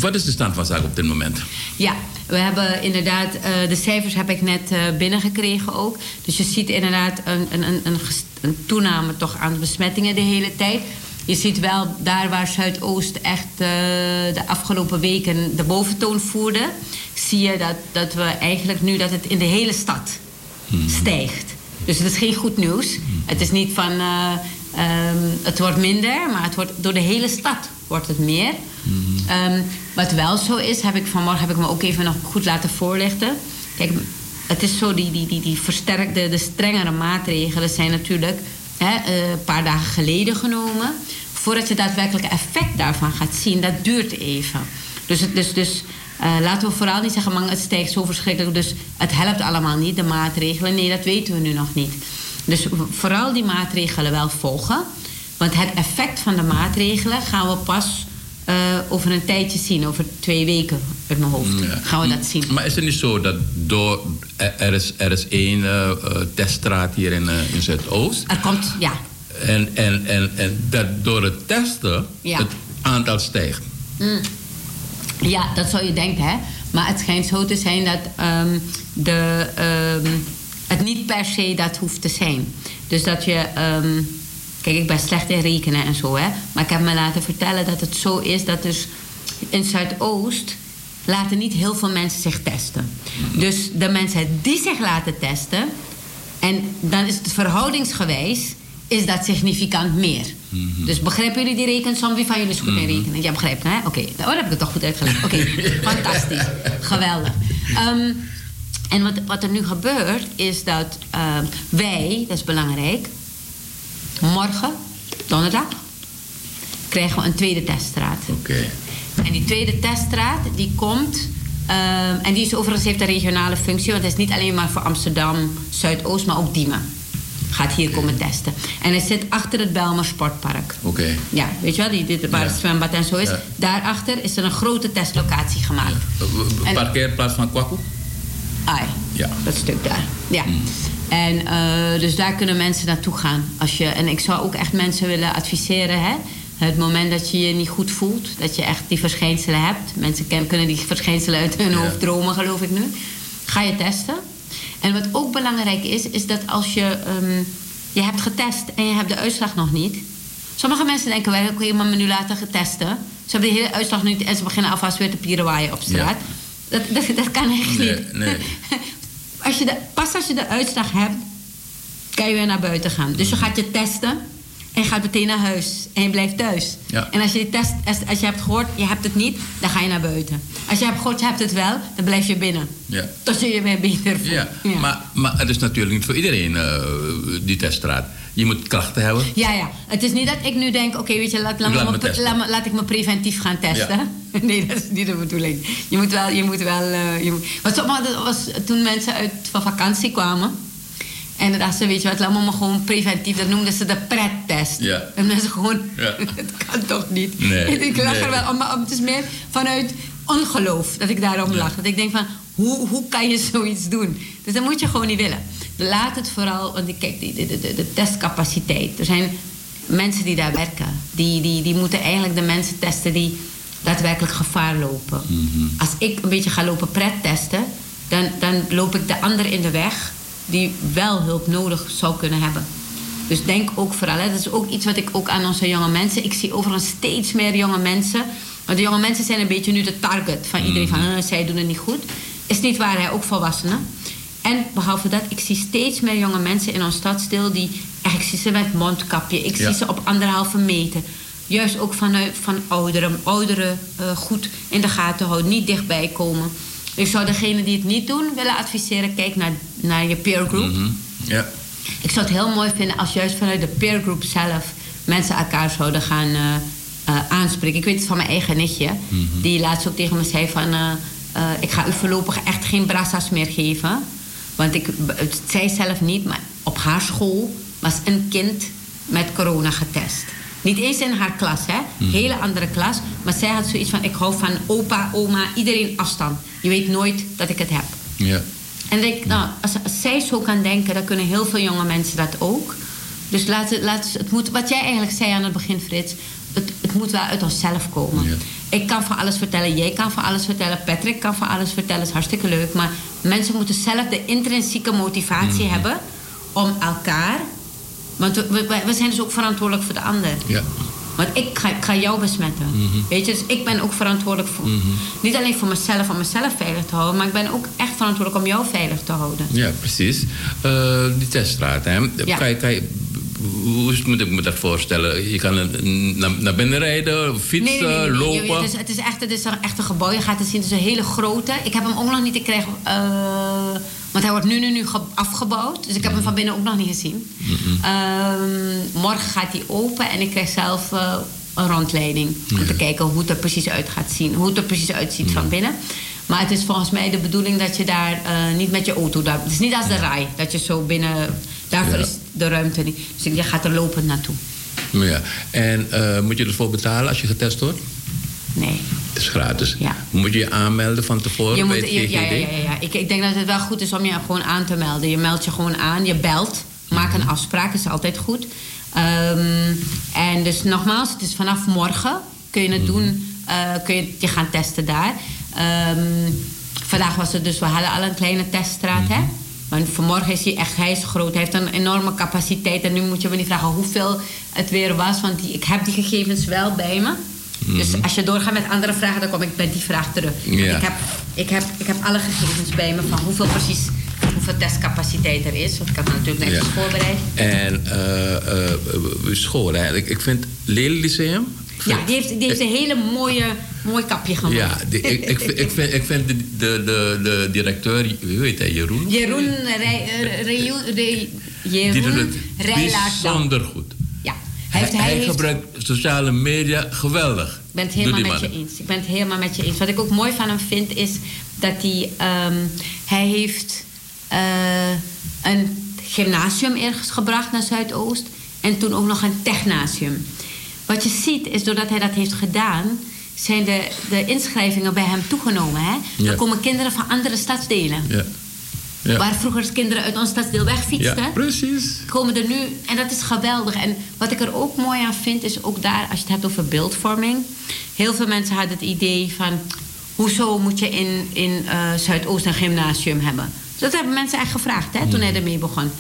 wat is de stand van zaken op dit moment? Ja, we hebben inderdaad, eh, de cijfers heb ik net eh, binnengekregen ook. Dus je ziet inderdaad een, een, een, een, toename toch aan besmettingen de hele tijd. Je ziet wel daar waar Zuidoost echt eh, de afgelopen weken de boventoon voerde, zie je dat, dat we eigenlijk nu dat het in de hele stad stijgt. Dus het is geen goed nieuws. Het is niet van, eh, Ehm, het wordt minder, maar het wordt, door de hele stad wordt het meer. Ehm, wat wel zo is, heb ik vanmorgen heb ik me ook even nog goed laten voorlichten. Kijk, het is zo, die, die, die, die versterkte, de strengere maatregelen zijn natuurlijk hè, eh, een paar dagen geleden genomen. Voordat je daadwerkelijk effect daarvan gaat zien, dat duurt even. Dus, het, dus, dus laten we vooral niet zeggen, man, het stijgt zo verschrikkelijk, dus het helpt allemaal niet, de maatregelen. Nee, dat weten we nu nog niet. Dus vooral die maatregelen wel volgen. Want het effect van de maatregelen gaan we pas eh, over een tijdje zien, over twee weken uit mijn hoofd. Ja. Gaan we dat zien. Maar is het niet zo dat door, er er is, er is één eh, eh, teststraat hier in, eh, in Zuidoost. Er komt, ja. En, en, en, en dat door het testen Ja. het aantal stijgt. Mm. Ja, dat zou je denken, hè. Maar het schijnt zo te zijn dat ehm, de, ehm, het niet per se dat hoeft te zijn. Dus dat je... ehm, kijk, ik ben slecht in rekenen en zo, hè. Maar ik heb me laten vertellen dat het zo is dat dus in Zuidoost... laten niet heel veel mensen zich testen. Dus de mensen die zich laten testen... en dan is het verhoudingsgewijs... is dat significant meer. Dus begrijpen jullie die rekensom? Wie van jullie is goed in rekenen? Ja, begrijpt, hè? Oké, oh, dan heb ik het toch goed uitgelegd. Oké, fantastisch. Geweldig. Ehm, en wat, wat er nu gebeurt, is dat ehm, wij, dat is belangrijk... morgen, donderdag, krijgen we een tweede teststraat. Oké. En die tweede teststraat, die komt... ehm, en die is overigens heeft een regionale functie... want het is niet alleen maar voor Amsterdam, Zuidoost... maar ook Diemen gaat hier komen testen. En hij zit achter het Belmer Sportpark. Oké. Ja, weet je wel, die, dit, waar Ja. het zwembad en zo is. Ja. Daarachter is er een grote testlocatie gemaakt. Parkeerplaats van Kwaku? Ai, Ja. dat stuk daar. Ja. En eh, dus daar kunnen mensen naartoe gaan. Als je, en ik zou ook echt mensen willen adviseren, hè. Het moment dat je je niet goed voelt, dat je echt die verschijnselen hebt. Mensen ken- kunnen die verschijnselen uit hun Ja. hoofd dromen, geloof ik nu. Ga je testen. En wat ook belangrijk is, is dat als je... ehm, je hebt getest en je hebt de uitslag nog niet. Sommige mensen denken wel, oké, maar me nu laten getesten. Ze hebben de hele uitslag nog niet en ze beginnen alvast weer te pierewaaien op straat. Dat, dat, dat kan echt Nee, niet. nee. Als je de, pas als je de uitslag hebt, kan je weer naar buiten gaan. Dus je gaat je testen en je gaat meteen naar huis. En je blijft thuis. Ja. En als je, die test, als, als je hebt gehoord, je hebt het niet, dan ga je naar buiten. Als je hebt gehoord, je hebt het wel, dan blijf je binnen. Ja. Tot je je weer beter voelt. Ja, Ja. Maar, maar het is natuurlijk niet voor iedereen eh, die teststraat. Je moet krachten hebben. Ja, ja. Het is niet dat ik nu denk, oké, weet je, laat, laat, Ik me, laat, ik me preventief gaan testen. Nee, dat is niet de bedoeling. Je moet wel, je moet wel. eh, je moet, wat was toen mensen uit van vakantie kwamen. En dan dachten ze, weet je wat, laat me gewoon preventief. Dat noemden ze de prettest. Ja. En mensen gewoon, Ja. het kan toch niet. Nee, En ik lach nee. er wel om, maar het is meer vanuit ongeloof dat ik daarom lach. Dat ik denk van, hoe, hoe kan je zoiets doen? Dus dat moet je gewoon niet willen. Laat het vooral, want ik kijk, de, de, de, de testcapaciteit. Er zijn mensen die daar werken. Die, die, die moeten eigenlijk de mensen testen die daadwerkelijk gevaar lopen. Als ik een beetje ga lopen pret testen, dan, dan loop ik de ander in de weg die wel hulp nodig zou kunnen hebben. Dus denk ook vooral, hè, dat is ook iets wat ik ook aan onze jonge mensen. Ik zie overal steeds meer jonge mensen. Want de jonge mensen zijn een beetje nu de target van iedereen van "Huh, zij doen het niet goed. Is niet waar, hè, ook volwassenen. En behalve dat, ik zie steeds meer jonge mensen in ons stadsdeel die. echt, Ik zie ze met mondkapje, ik Ja. zie ze op anderhalve meter. Juist ook vanuit van ouderen, ouderen eh, goed in de gaten houden, niet dichtbij komen. Ik zou degene die het niet doen willen adviseren: kijk naar, naar je peer group. Mhm. Ja. Ik zou het heel mooi vinden als juist vanuit de peer group zelf mensen elkaar zouden gaan eh, eh, aanspreken. Ik weet het van mijn eigen nichtje, die laatst ook tegen me zei van... eh, ik ga u voorlopig echt geen brassa's meer geven. Want ik, het zei zelf niet, maar op haar school was een kind met corona getest. Niet eens in haar klas, hè. Hele andere klas. Maar zij had zoiets van, ik hou van opa, oma, iedereen afstand. Je weet nooit dat ik het heb. Ja. En ik denk, nou, als, als zij zo kan denken, dan kunnen heel veel jonge mensen dat ook. Dus laat, laat, het moet, wat jij eigenlijk zei aan het begin, Frits, het, het moet wel uit onszelf komen. Ja. Ik kan van alles vertellen, jij kan van alles vertellen, Patrick kan van alles vertellen, is hartstikke leuk. Maar mensen moeten zelf de intrinsieke motivatie hebben om elkaar. Want we, zijn dus ook verantwoordelijk voor de ander. Ja. Want ik ga, ik ga jou besmetten. Weet je, dus ik ben ook verantwoordelijk voor. Niet alleen voor mezelf, om mezelf veilig te houden, maar ik ben ook echt verantwoordelijk om jou veilig te houden. Ja, precies. Eh, die teststraat, hè. Ja. Kan je, kan je, hoe moet ik me dat voorstellen? Je kan naar, naar binnen rijden, fietsen, Nee, nee, lopen. Het is, het is echt het is een echte gebouw. Je gaat het zien, het is een hele grote. Ik heb hem ook nog niet gekregen, eh, want hij wordt nu, nu, nu ge- afgebouwd. Dus ik heb hem van binnen ook nog niet gezien. Ehm, morgen gaat hij open en ik krijg zelf eh, een rondleiding. Om te kijken hoe het er precies uit gaat zien. Hoe het er precies uitziet van binnen. Maar het is volgens mij de bedoeling dat je daar eh, niet met je auto... Daar, het is niet als de rij, dat je zo binnen... Daarvoor Ja. is de ruimte niet. Dus je gaat er lopend naartoe. Ja. En eh, moet je ervoor betalen als je getest wordt? Nee. Het is gratis. Ja. Moet je je aanmelden van tevoren Je bij het ja, ja, ja, ja. Ik, ik denk dat het wel goed is om je gewoon aan te melden. Je meldt je gewoon aan, je belt, maak een afspraak, is altijd goed. Ehm, en dus nogmaals, het is vanaf morgen kun je het Mhm. doen, eh, kun je je gaan testen daar. Ehm, vandaag was het dus, we hadden al een kleine teststraat, hè. Mhm. Maar vanmorgen is hij echt, hij is groot. Hij heeft een enorme capaciteit. En nu moet je me niet vragen hoeveel het weer was. Want die, ik heb die gegevens wel bij me. Dus als je doorgaat met andere vragen, dan kom ik bij die vraag terug. Mhm. Ik, heb, ik, heb, ik heb alle gegevens bij me van hoeveel precies hoeveel testcapaciteit er is. Want ik me natuurlijk netjes Ja. voorbereid. En eh, eh, uw school eigenlijk. Ik vind Lely Lyceum... Ja, die heeft, die heeft een hele mooie, mooi kapje gemaakt. Ja, die- ik, ik, vind- ik vind, ik vind de, de, de, de directeur, wie heet hij, Jeroen? Jeroen, Rij, Rejoen- Re- Die doet Jeroen het Rijlaard. bijzonder goed. Hij, heeft, hij heeft gebruikt sociale media geweldig. Ik ben het helemaal met je eens. Ik ben het helemaal met je eens. Wat ik ook mooi van hem vind is dat hij... ehm, hij heeft eh, een gymnasium ergens gebracht naar Zuidoost. En toen ook nog een technasium. Wat je ziet is doordat hij dat heeft gedaan... zijn de, de inschrijvingen bij hem toegenomen. Hè? Ja. Er komen kinderen van andere stadsdelen. Ja. Ja. Waar vroeger kinderen uit ons stadsdeel wegfietsten ja, precies. komen er nu, en dat is geweldig. En wat ik er ook mooi aan vind, is ook daar, als je het hebt over beeldvorming. Heel veel mensen hadden het idee van, hoezo moet je in, in eh, Zuidoost een gymnasium hebben? Dus dat hebben mensen echt gevraagd, hè, toen hij ermee begon.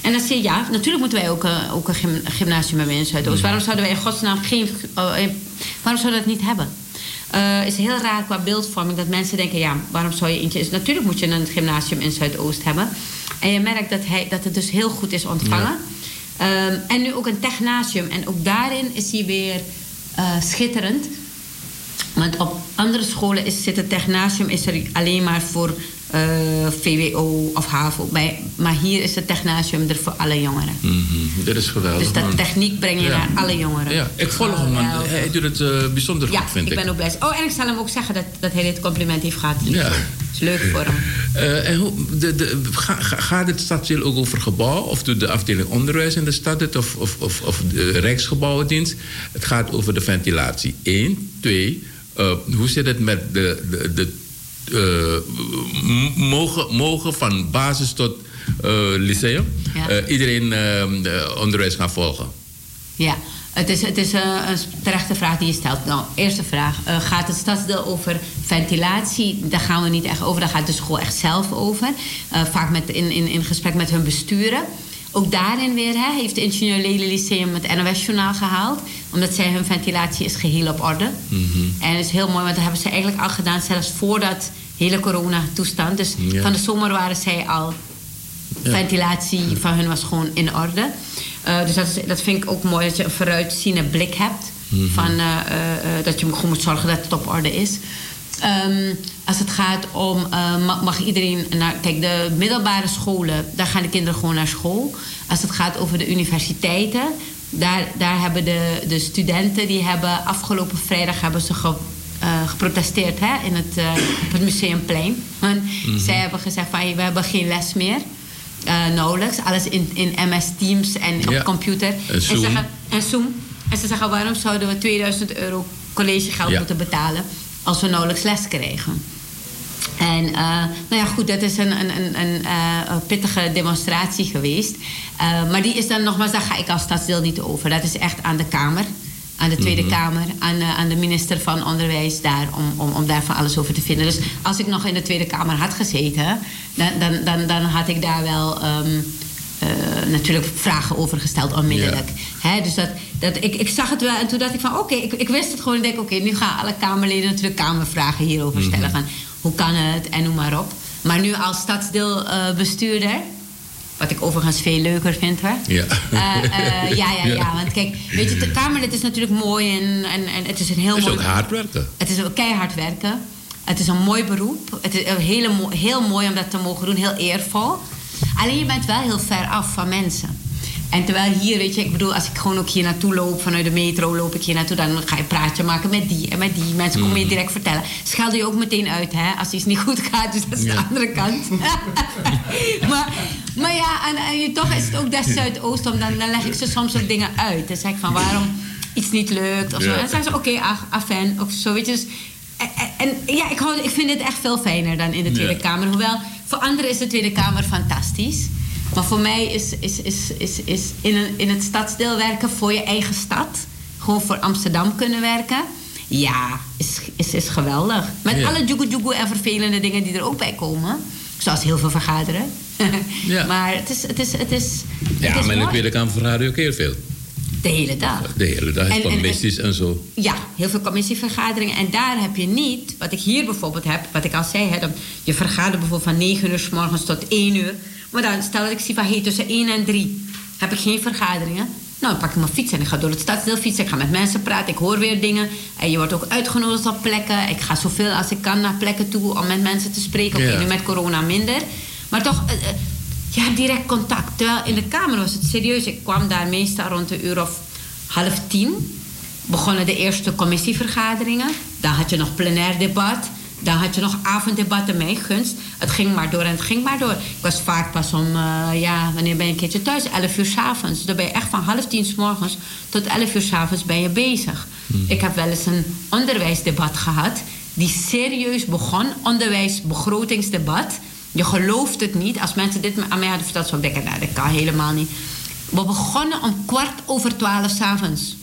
En dan zie je, ja, natuurlijk moeten wij ook, eh, ook een gym- gymnasium hebben in Zuidoost. Waarom zouden wij in godsnaam geen, eh, waarom zouden we dat niet hebben? Het is heel raar qua beeldvorming dat mensen denken: ja, waarom zou je eentje. Is, natuurlijk moet je een gymnasium in Zuidoost hebben. En je merkt dat, hij, dat het dus heel goed is ontvangen. Ehm, en nu ook een technasium. En ook daarin is hij weer eh, schitterend. Want op andere scholen is, zit het technasium is er alleen maar voor eh, VWO of HAVO. Bij, maar hier is het technasium er voor alle jongeren. Mhm, Dit is geweldig. Dus dat man. techniek breng je Ja. naar alle jongeren. Ja, ik volg hem, man. Geweldig. Hij doet het eh, bijzonder Ja, goed, vind ik ik. ben ook blij. Oh, en ik zal hem ook zeggen dat, dat hij dit compliment heeft gehad. Ja. Is leuk voor hem. Eh, en hoe, de, de, ga, ga- gaat het stadsdeel ook over gebouw? Of doet de afdeling onderwijs in de stad het? Of, of, of, of de Rijksgebouwendienst? Het gaat over de ventilatie. Eén. Twee. hoe zit het met de... de, de eh, mogen, mogen van basis tot eh, lyceum Ja. eh, iedereen eh, eh, onderwijs gaan volgen? Ja, het is, het is een terechte vraag die je stelt. Nou, eerste vraag. gaat het stadsdeel over ventilatie? Daar gaan we niet echt over. Daar gaat de school echt zelf over. Vaak met, in, in, in gesprek met hun besturen. Ook daarin weer hè, heeft de ingenieur Lely Lyceum het NOS-journaal gehaald. Omdat zij hun ventilatie is geheel op orde. En het is heel mooi, want dat hebben ze eigenlijk al gedaan... zelfs voor dat hele corona-toestand. Dus Ja. van de zomer waren zij al ventilatie van hun was gewoon in orde. Eh, dus dat, is, dat vind ik ook mooi, dat je een vooruitziende blik hebt. Van, eh, eh, eh, dat je gewoon moet zorgen dat het op orde is. Ehm, als het gaat om, eh, ma- mag iedereen naar... Kijk, de middelbare scholen, daar gaan de kinderen gewoon naar school. Als het gaat over de universiteiten... Daar, daar hebben de, de studenten, die hebben afgelopen vrijdag hebben ze ge, eh, geprotesteerd hè, in het, eh, op het Museumplein. Want zij hebben gezegd van we hebben geen les meer. Nauwelijks. Alles in, in MS Teams en op computer. En Zoom. zeggen, en Zoom. En ze zeggen waarom zouden we 2000 euro collegegeld Ja. moeten betalen als we nauwelijks les krijgen. En eh, nou ja, goed, dat is een, een, een, een eh, pittige demonstratie geweest. Eh, maar die is dan nogmaals, daar ga ik als stadsdeel niet over. Dat is echt aan de Kamer, aan de Tweede Kamer, aan, de- aan de minister van Onderwijs daar, om, om, om daar van alles over te vinden. Dus als ik nog in de Tweede Kamer had gezeten, dan, dan, dan, dan had ik daar wel. ehm, eh, natuurlijk vragen over gesteld onmiddellijk. Hè, dus dat, dat, ik, ik zag het wel en toen dacht ik van oké, ik, ik wist het gewoon. Ik denk oké, nu gaan alle Kamerleden natuurlijk Kamervragen hierover stellen. Van hoe kan het en noem maar op. Maar nu als stadsdeelbestuurder Wat ik overigens veel leuker vind hoor. Ja. Eh, eh, ja, ja, ja. Want kijk, weet je, de Kamerlid is natuurlijk mooi en, en, en het is een heel Het is mooi ook hard werken. het is ook keihard werken. Het is een mooi beroep. Het is een hele, mo- heel mooi om dat te mogen doen. Heel eervol. Alleen je bent wel heel ver af van mensen. En terwijl hier, weet je, ik bedoel, als ik gewoon ook hier naartoe loop, vanuit de metro loop ik hier naartoe, dan ga je praatje maken met die en met die. Mensen komen je direct vertellen. Schelden je ook meteen uit, hè, als iets niet goed gaat. Dus dat is de andere kant. maar, maar ja, en, en je, toch is het ook des Zuidoost, om dan, dan leg ik ze soms ook dingen uit. Dan zeg ik van waarom iets niet lukt of zo. Ja. En dan zeggen ze, oké, ach, afijn, of zo, weet je. Dus, en, en- en ja, ik, hou, ik vind dit echt veel fijner dan in de Tweede Ja. Kamer. Hoewel, voor anderen is de Tweede Kamer fantastisch. Maar voor mij is, is, is, is, is in, een, in het stadsdeel werken voor je eigen stad. Gewoon voor Amsterdam kunnen werken. Ja, is, is, is geweldig. Met Ja. alle joegoe en vervelende dingen die er ook bij komen. Zoals heel veel vergaderen. Ja. Maar het is, het is, het is, het Ja, is maar in de. Tweede Kamer verraad je ook heel veel. De hele dag. De hele dag, En- en- commissies en zo. Ja, heel veel commissievergaderingen. En daar heb je niet, wat ik hier bijvoorbeeld heb, wat ik al zei, hè, dat je vergadert bijvoorbeeld van 9 uur s morgens tot 1 uur. Maar dan stel dat ik zie van hey, tussen 1 en 3 heb ik geen vergaderingen. Nou, dan pak ik mijn fiets en ik ga door het stadsdeel fietsen. Ik ga met mensen praten, ik hoor weer dingen. En je wordt ook uitgenodigd op plekken. Ik ga zoveel als ik kan naar plekken toe om met mensen te spreken. Oké, Ja. nu met corona minder. Maar toch, eh, eh, je hebt direct contact. Terwijl in de Kamer was het serieus. Ik kwam daar meestal rond de uur of half tien. Begonnen de eerste commissievergaderingen. Dan had je nog plenair debat. Dan had je nog avonddebatten, mijn gunst. Het ging maar door en het ging maar door. Ik was vaak pas om, eh, ja, wanneer ben je een keertje thuis? 11 uur s'avonds. Dus dan ben je echt van half tien s morgens tot 11 uur s'avonds ben je bezig. Ik heb wel eens een onderwijsdebat gehad. Die serieus begon. Onderwijsbegrotingsdebat. Je gelooft het niet. Als mensen dit aan mij hadden verteld, zou ik denken, nou, dat kan helemaal niet. We begonnen om kwart over twaalf s'avonds.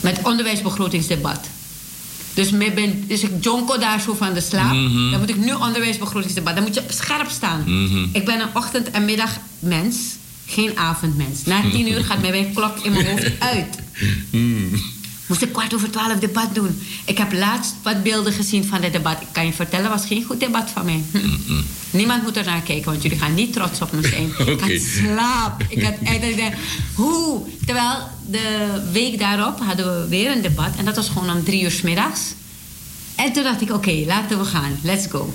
Met onderwijsbegrotingsdebat. Dus, ben, dus ik jonko daar zo van de slaap. Dan moet ik nu onderwijsbegrotingsdebat. Dan moet je scherp staan. Ik ben een ochtend- en middagmens. Geen avondmens. Na tien uur gaat mijn klok in mijn hoofd uit. Moest ik kwart over twaalf debat doen. Ik heb laatst wat beelden gezien van het debat. Ik kan je vertellen, was geen goed debat van mij. Niemand moet er naar kijken, want jullie gaan niet trots op me zijn. Ik Oké. had slaap. Ik had ik dacht, hoe? Terwijl de week daarop hadden we weer een debat. En dat was gewoon om drie uur 's middags. En toen dacht ik, oké, laten we gaan. Let's go.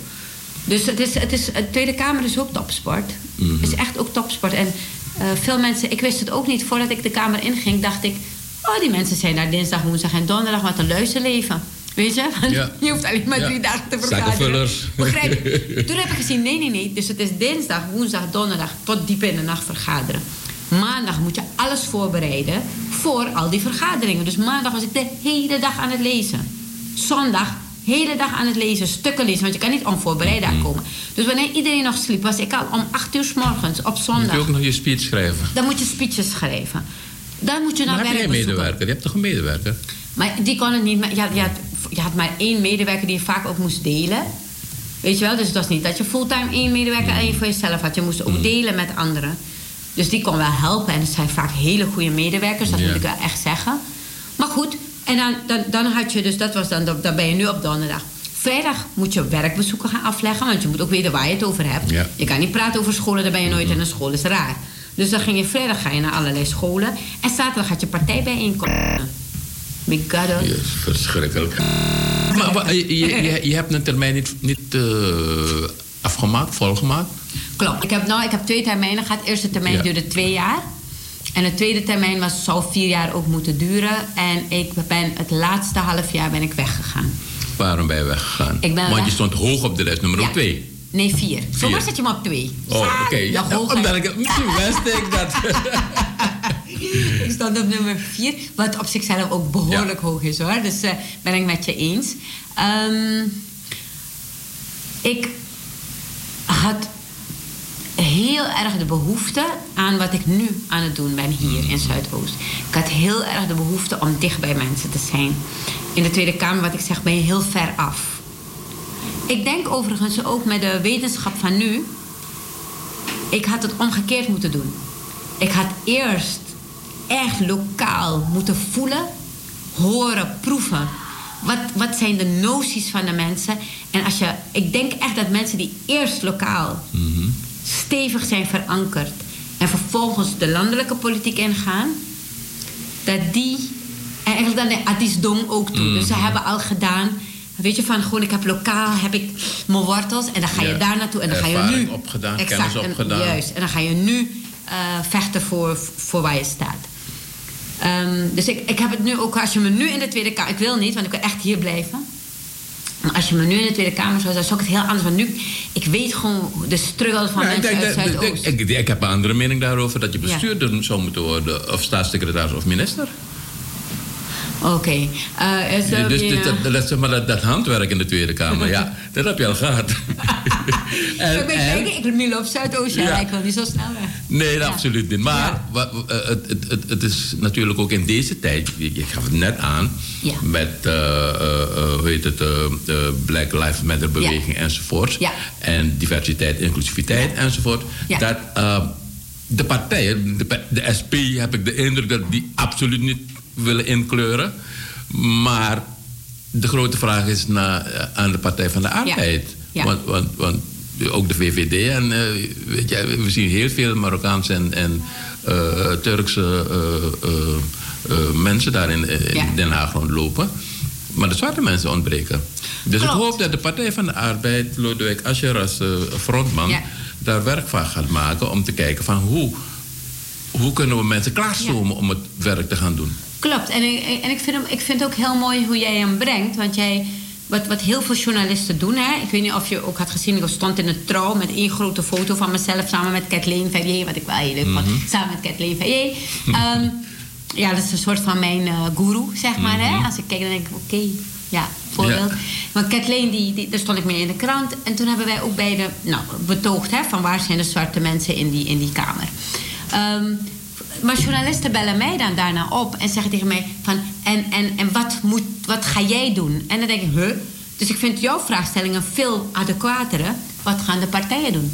Dus het is, het is, de Tweede Kamer is ook topsport. Het is echt ook topsport. En eh, veel mensen, ik wist het ook niet. Voordat ik de Kamer inging, dacht ik... Oh, die mensen zijn daar dinsdag, woensdag en donderdag. Wat een luizenleven. Weet je? Want Ja. Je hoeft alleen maar Ja. drie dagen te vergaderen. Begrijp je? Toen heb ik gezien, nee, nee, nee. Dus het is dinsdag, woensdag, donderdag tot diep in de nacht vergaderen. Maandag moet je alles voorbereiden voor al die vergaderingen. Dus maandag was ik de hele dag aan het lezen. Zondag, hele dag aan het lezen, stukken lezen. Want je kan niet onvoorbereid Mm. aankomen. Dus wanneer iedereen nog sliep, was ik al om acht uur s morgens op Moet je zondag. ook nog je speech schrijven. Dan moet je speeches schrijven. Dan moet je naar heb je bezoeken. medewerker? Je hebt toch een medewerker? Maar die kon het niet. Je had, je, had, je had maar één medewerker die je vaak ook moest delen. Weet je wel? Dus het was niet dat je fulltime één medewerker alleen voor jezelf had. Je moest ook delen met anderen. Dus die kon wel helpen. En het zijn vaak hele goede medewerkers, dat moet ik wel echt zeggen. Maar goed, en dan, dan, dan had je dus, dat was dan, dan ben je nu op donderdag. Vrijdag moet je werkbezoeken gaan afleggen, want je moet ook weten waar je het over hebt. Je kan niet praten over scholen, dan ben je nooit in een school, dat is raar. Dus dan ging je vrijdag ga je naar allerlei scholen. En zaterdag had je partijbijeenkomsten. Big God. Yes, verschrikkelijk. Maar, maar je, je, je- hebt een termijn niet, niet eh, afgemaakt, volgemaakt? Klopt. Ik heb, nou, ik heb twee termijnen gehad. De eerste termijn Ja. duurde twee jaar. En de tweede termijn was, zou vier jaar ook moeten duren. En ik ben het laatste half jaar ben ik weggegaan. Waarom ben je weggegaan? Ik ben Want weg- je stond hoog op de lijst, nummer Ja. twee. Nee, vier. Zomaar zet je me op twee. Oh, oké. Ja, Ja, omdat ik, misschien wist ik dat. ik stond op nummer vier. Wat op zichzelf ook behoorlijk hoog is hoor. Dus eh, ben ik met je eens. Ehm, ik had heel erg de behoefte aan wat ik nu aan het doen ben hier in Zuidoost. Ik had heel erg de behoefte om dicht bij mensen te zijn. In de Tweede Kamer, wat ik zeg, ben je heel ver af. Ik denk overigens ook met de wetenschap van nu. Ik had het omgekeerd moeten doen. Ik had eerst echt lokaal moeten voelen, horen, proeven. Wat, wat zijn de noties van de mensen? En als je, ik denk echt dat mensen die eerst lokaal stevig zijn verankerd en vervolgens de landelijke politiek ingaan, dat die en eigenlijk dan de Adisdong ook toe. Dus ze Mhm. hebben al gedaan, weet je, van gewoon ik heb lokaal, heb ik mijn wortels en dan ga je Ja. daar naartoe en dan ga je nu. opgedaan, exact, kennis en- opgedaan. juist, en dan ga je nu eh, vechten voor, voor waar je staat. Ehm, dus ik, ik heb het nu ook, als je me nu in de Tweede Kamer, ik wil niet, want ik wil echt hier blijven. Maar als je me nu in de Tweede Kamer zou zetten, zou ik het heel anders. Want nu, ik weet gewoon de struggle van ik, mensen denk uit Zuidoost. ik, ik, ik heb een andere mening daarover dat je Ja. bestuurder zou moeten worden, of staatssecretaris of minister. Oké. Eh, dus dit- dat, dat, zeg maar, dat, dat handwerk in de Tweede Kamer, ja, dat heb je al gehad. en, ik ben en- ik ben op Zuidoost, ja. Ik wil niet zo snel weg. Nee, Ja. absoluut niet. Maar wat, eh, het, het, het, het is natuurlijk ook in deze tijd, je, je gaf het net aan, met eh, hoe heet het, de Black Lives Matter beweging enzovoort. En diversiteit, inclusiviteit enzovoort. Dat eh, de partijen, de, de SP heb ik de indruk dat die absoluut niet willen inkleuren. Maar de grote vraag is naar, eh, aan de Partij van de Arbeid. Ja. Want, want, want ook de VVD en eh, weet je, we zien heel veel Marokkaanse en, en eh, Turkse mensen daar in, in Ja. Den Haag rondlopen. Maar de zwarte mensen ontbreken. Dus Klopt. ik hoop dat de Partij van de Arbeid, Lodewijk Asscher als frontman, Ja. daar werk van gaat maken om te kijken van hoe, hoe kunnen we mensen klaarstomen om het werk te gaan doen. Klopt. En, ik- en ik, vind hem, ik vind het ook heel mooi hoe jij hem brengt. Want jij, wat, wat heel veel journalisten doen, hè? ik weet niet of je ook had gezien, ik stond in het trouw met één grote foto van mezelf samen met Kathleen Verrier, wat ik wel heel leuk vond. Samen met Kathleen Verrier. Ehm, ja, dat is een soort van mijn eh guru, zeg maar. hè? Als ik kijk, dan denk ik, oké, ja, voorbeeld. Ja. Maar Kathleen, die, die, daar stond ik mee in de krant. En toen hebben wij ook beide nou, betoogd hè, van waar zijn de zwarte mensen in die, in die kamer. Ehm, maar journalisten bellen mij dan daarna op en zeggen tegen mij van... en, en, en wat, moet, wat ga jij doen? En dan denk ik, huh? Dus ik vind jouw vraagstellingen veel adequatere. Wat gaan de partijen doen?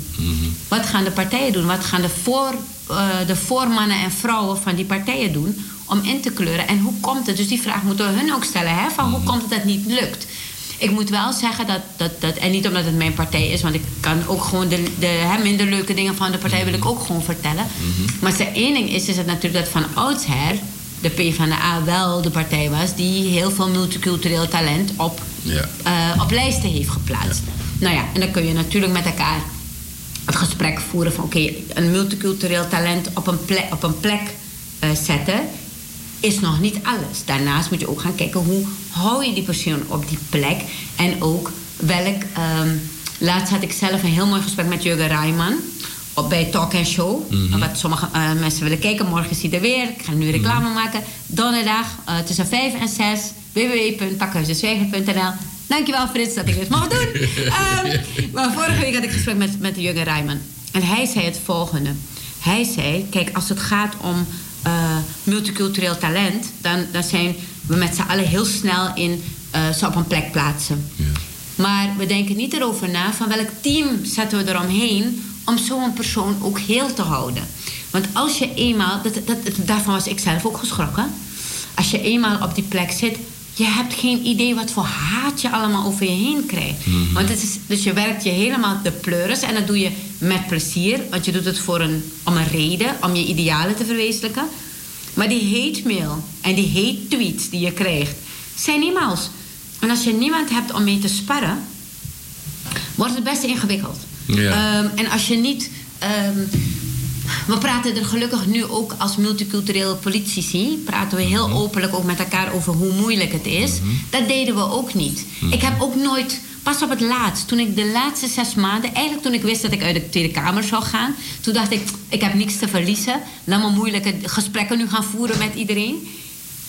Wat gaan de partijen doen? Wat gaan de, voor, eh, de voormannen en vrouwen van die partijen doen om in te kleuren? En hoe komt het? Dus die vraag moeten we hun ook stellen. Hè? Van hoe komt het dat het niet lukt? Ik moet wel zeggen dat, dat, dat... En niet omdat het mijn partij is... want ik kan ook gewoon de, de hè, minder leuke dingen van de partij... wil ik ook gewoon vertellen. Maar als er één ding is, is het natuurlijk dat van oudsher... de PvdA wel de partij was... die heel veel multicultureel talent op, Ja. eh, op lijsten heeft geplaatst. Nou ja, en dan kun je natuurlijk met elkaar het gesprek voeren van... oké, een multicultureel talent op een plek, op een plek eh, zetten is nog niet alles. Daarnaast moet je ook gaan kijken hoe hou je die persoon op die plek. En ook welk... ehm, laatst had ik zelf een heel mooi gesprek met Jurgen Rijman... Op, bij Talk and Show. Wat sommige eh, mensen willen kijken. Morgen is hij er weer. Ik ga nu reclame maken. Donderdag eh, tussen 5 en 6. www.pakhuisdezwijger.nl Dankjewel Frits dat ik dit mag doen. Ehm, maar vorige week had ik een gesprek met, met Jurgen Rijman. En hij zei het volgende. Hij zei, kijk, als het gaat om eh, multicultureel talent... Dan, dan zijn we met z'n allen heel snel in eh, ze op een plek plaatsen. Maar we denken niet erover na van welk team zetten we eromheen... om zo'n persoon ook heel te houden. Want als je eenmaal... Dat, dat, daarvan was ik zelf ook geschrokken. Als je eenmaal op die plek zit... je hebt geen idee wat voor haat je allemaal over je heen krijgt. Want het is, dus je werkt je helemaal de pleuris... en dat doe je met plezier. Want je doet het voor een, om een reden, om je idealen te verwezenlijken. Maar die hate mail en die hate tweets die je krijgt... zijn niemals. En als je niemand hebt om mee te sparren... wordt het best ingewikkeld. Ja. Ehm, en als je niet... ehm, we praten er gelukkig nu ook als multiculturele politici... praten we heel openlijk ook met elkaar over hoe moeilijk het is. Dat deden we ook niet. Ik heb ook nooit... Pas op het laatst, toen ik de laatste zes maanden... eigenlijk toen ik wist dat ik uit de Tweede Kamer zou gaan... toen dacht ik, ik heb niks te verliezen. Laat me moeilijke gesprekken nu gaan voeren met iedereen.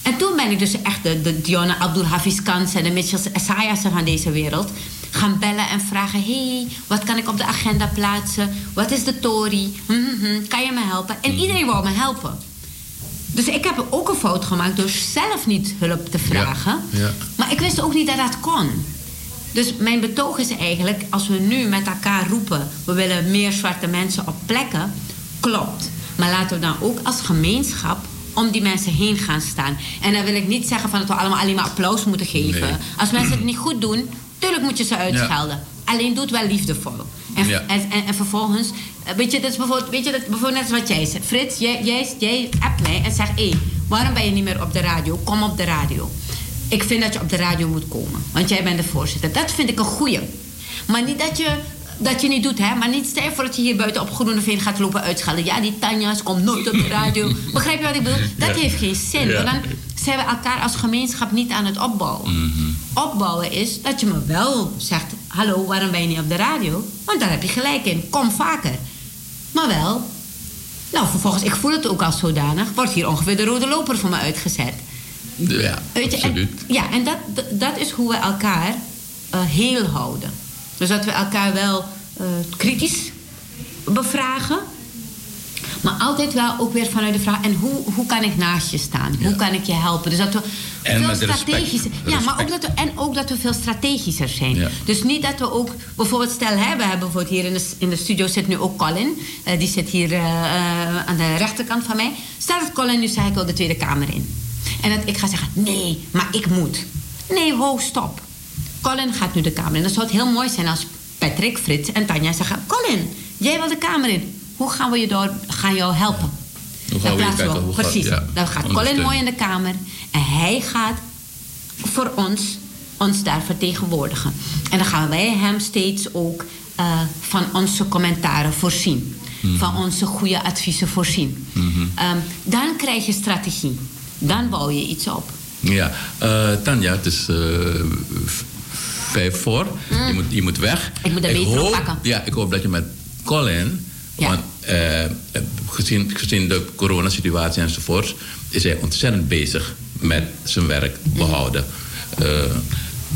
En toen ben ik dus echt de, de Diona Abdul Hafiz Kans en de Mitchell Essayas van deze wereld gaan bellen en vragen: hey, wat kan ik op de agenda plaatsen? Wat is de Tory? Hm, hm, hm, kan je me helpen? En iedereen wou me helpen. Dus ik heb ook een fout gemaakt door zelf niet hulp te vragen. ja. Maar ik wist ook niet dat dat kon. Dus mijn betoog is eigenlijk, als we nu met elkaar roepen... we willen meer zwarte mensen op plekken, klopt. Maar laten we dan ook als gemeenschap om die mensen heen gaan staan. En dan wil ik niet zeggen van dat we allemaal alleen maar applaus moeten geven. Nee. Als mensen het niet goed doen, tuurlijk moet je ze uitschelden. Alleen doe het wel liefdevol. En, Ja. en, en, en vervolgens eh, weet je, dat is bijvoorbeeld, weet je, dat, bijvoorbeeld net wat jij zegt. Frits, jij, jij, jij appt mij en zegt... hé, waarom ben je niet meer op de radio? Kom op de radio. Ik vind dat je op de radio moet komen. Want jij bent de voorzitter. Dat vind ik een goeie. Maar niet dat je dat je niet doet, hè? Maar niet stel voor dat je hier buiten op Groeneveen gaat lopen uitschalen. Ja, die Tanja's komt nooit op de radio. Begrijp je wat ik bedoel? Dat heeft geen zin. Ja. Dan zijn we elkaar als gemeenschap niet aan het opbouwen. Opbouwen is dat je me wel zegt: Hallo, waarom ben je niet op de radio? Want daar heb je gelijk in. Kom vaker. Maar wel. Nou, vervolgens, ik voel het ook als zodanig. Wordt hier ongeveer de rode loper voor me uitgezet. Ja, Weet je, en- absoluut. ja, en dat, dat- dat is hoe we elkaar eh, heel houden. Dus dat we elkaar wel eh, kritisch bevragen. Maar altijd wel ook weer vanuit de vraag... en hoe, hoe kan ik naast je staan? Hoe kan ik je helpen? Dus dat we En veel strategischer... Ja, maar ook dat we, en ook dat we veel strategischer zijn. Ja. Dus niet dat we ook... Bijvoorbeeld stel, hè, we hebben bijvoorbeeld hier in de, in de studio zit nu ook Colin. Eh, die zit hier eh, aan de rechterkant van mij. Stel dat Colin nu zegt, ik wil de Tweede Kamer in. En dat ik ga zeggen, nee, maar ik moet. Nee, ho, stop. Colin gaat nu de Kamer in. Dan zou het heel mooi zijn als Patrick, Frits en Tanja zeggen... Colin, jij wil de Kamer in. Hoe gaan we je door, gaan jou helpen? Hoe gaan Dan we je plaatsen kijken, hoe gaat- precies. ja, dan gaat Colin mooi in de Kamer. En hij gaat voor ons, ons daar vertegenwoordigen. En dan gaan wij hem steeds ook eh, van onze commentaren voorzien. Mhm. Van onze goede adviezen voorzien. Ehm, dan krijg je strategie. Dan bouw je iets op. Ja, eh, Tanja, het is eh, vijf voor. Je, moet, je moet weg. Ik moet de metro hoop, pakken. Ja, ik hoop dat je met Colin... Ja. Want eh, gezien, gezien de coronasituatie enzovoort... is hij ontzettend bezig met zijn werk behouden. Eh,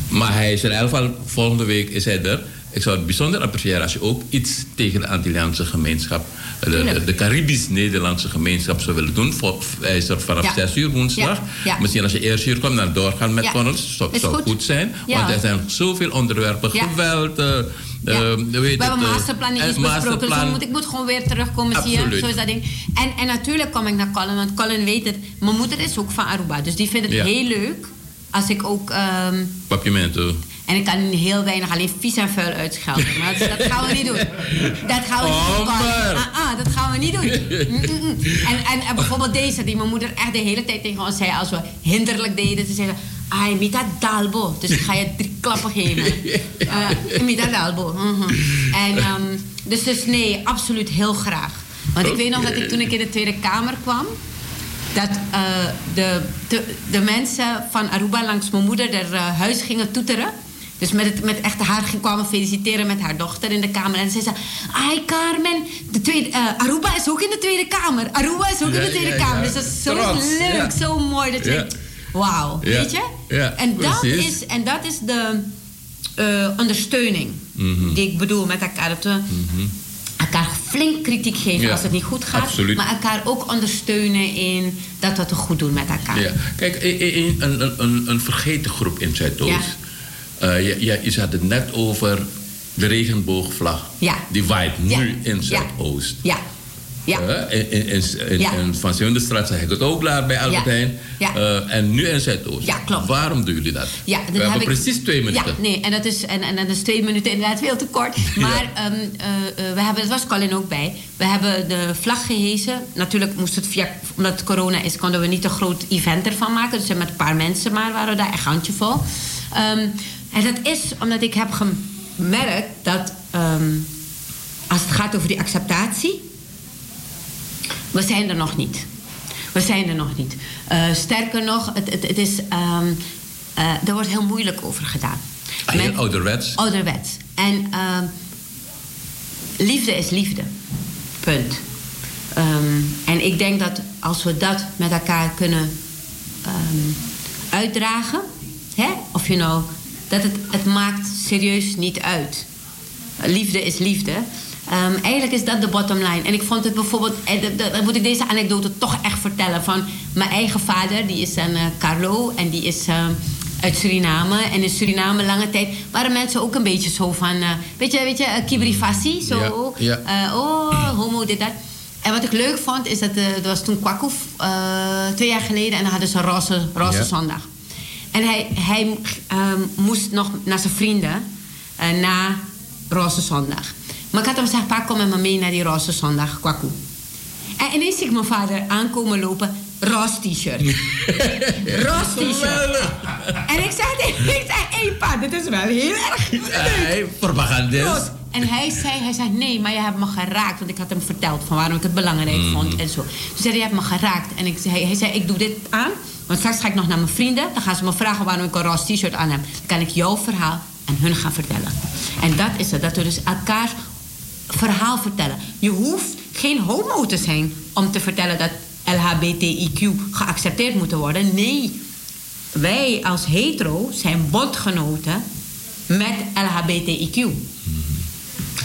maar hij is in ieder geval... Volgende week is hij er. Ik zou het bijzonder appreciëren als je ook iets tegen de Antilliaanse gemeenschap... De, de, de Caribisch-Nederlandse gemeenschap zou willen doen. Voor, hij is er vanaf Ja. 6 uur woensdag. Ja. Misschien als je eerst hier komt, dan doorgaan met Ja. panels. Zou, zou goed. goed. zijn. Want er zijn zoveel onderwerpen. Geweld. eh, Ja. eh, weet we hebben eh, masterplan niet besproken. Dus moet, ik moet gewoon weer terugkomen. Zie je? Zo is dat ding. En, en natuurlijk kom ik naar Colin. Want Colin weet het. Mijn moeder is ook van Aruba. Dus die vindt het Ja. heel leuk. Als ik ook... ehm, Papimento. En ik kan heel weinig alleen vies en vuil uitschelden. Maar dat, dat gaan we niet doen. Dat gaan we niet doen. Ah, ah, dat gaan we niet doen. Mm, mm, mm. En, en, en bijvoorbeeld deze, die mijn moeder echt de hele tijd tegen ons zei... als we hinderlijk deden, te zeggen... Ai, mita dalbo. Dus ik ga je drie klappen geven. Uh, mita dalbo. Mhm. En ehm, dus, dus nee, absoluut heel graag. Want ik weet nog dat ik toen ik in de Tweede Kamer kwam... dat eh, de, de, de mensen van Aruba langs mijn moeder er eh, huis gingen toeteren. Dus met, het, met echt haar ging- kwamen feliciteren met haar dochter in de kamer. En ze zei: Ai Carmen, de tweede, eh, Aruba is ook in de Tweede Kamer. Aruba is ook in de Tweede ja. Kamer. Dus dat is zo Trots, leuk, zo mooi. Dat je Wauw, weet je? en, dat precies. is, en dat is de eh, ondersteuning Mhm. die ik bedoel met elkaar. Dat we elkaar flink kritiek geven als het niet goed gaat. absoluut. Maar elkaar ook ondersteunen in dat we het goed doen met elkaar. Kijk, een, een, een, een vergeten groep in Zuidoost. Eh, je, je, je had het net over de regenboogvlag. Ja. Die waait nu in. Zuidoost. Ja. Ja. Eh, in, in, in, in, Ja. in Van Zevendestraat zag ik het ook laat bij Albert Ja. Heijn. Ja. Eh, en nu in Zuidoost. Ja, klopt. Waarom doen jullie dat? Ja, We dat hebben ik- precies twee minuten. Ja, nee, en dat is, en, en dat is twee minuten inderdaad veel te kort. Maar eh, eh, we hebben, er was Colin ook bij, we hebben de vlag gehezen. Natuurlijk moest het via, omdat het corona is, konden we niet een groot event ervan maken. Dus met een paar mensen maar waren we daar, echt handjevol. Ehm en dat is omdat ik heb gemerkt dat ehm, als het gaat over die acceptatie, we zijn er nog niet. We zijn er nog niet. Eh, sterker nog, het, het, het is, eh, er wordt heel moeilijk over gedaan. Ah, Men- ouderwets. Ouderwets. En ehm, liefde is liefde. Punt. En ik denk dat als we dat met elkaar kunnen uitdragen, hè? of je nou, dat het, het maakt serieus niet uit. Liefde is liefde. Ehm, eigenlijk is dat de bottom line. En ik vond het bijvoorbeeld, de- dan moet ik deze anekdote toch echt vertellen. Van mijn eigen vader, die is een eh, Carlo en die is ehm, uit Suriname. En in Suriname lange tijd waren mensen ook een beetje zo van, eh, weet je, weet je, kibrifassi, zo. Ja, Eh, oh, homo, dit, dat. En wat ik leuk vond, is dat eh, er was toen Kwaku eh, twee jaar geleden en dan hadden ze roze, roze Ja. zondag. En hij, hij ehm, moest nog naar zijn vrienden eh, na Roze Zondag. Maar ik had hem gezegd, pa, kom met me mee naar die roze zondag, kwaku. En ineens zie ik mijn vader aankomen lopen, roze t-shirt. roze t-shirt. En ik zei, ik zei, hé pa, dit is wel heel erg propagandist. En hij zei, hij zei, nee, maar je hebt me geraakt. Want ik had hem verteld van waarom ik het belangrijk vond en zo. Toen zei hij, je hebt me geraakt. En ik zei, hij zei, ik doe dit aan. Want straks ga ik nog naar mijn vrienden. Dan gaan ze me vragen waarom ik een roze t-shirt aan heb. Dan kan ik jouw verhaal aan hun gaan vertellen. En dat is het. Dat we dus elkaar verhaal vertellen. Je hoeft geen homo te zijn om te vertellen dat LHBTIQ geaccepteerd moet worden. Nee, wij als hetero zijn bondgenoten met LHBTIQ.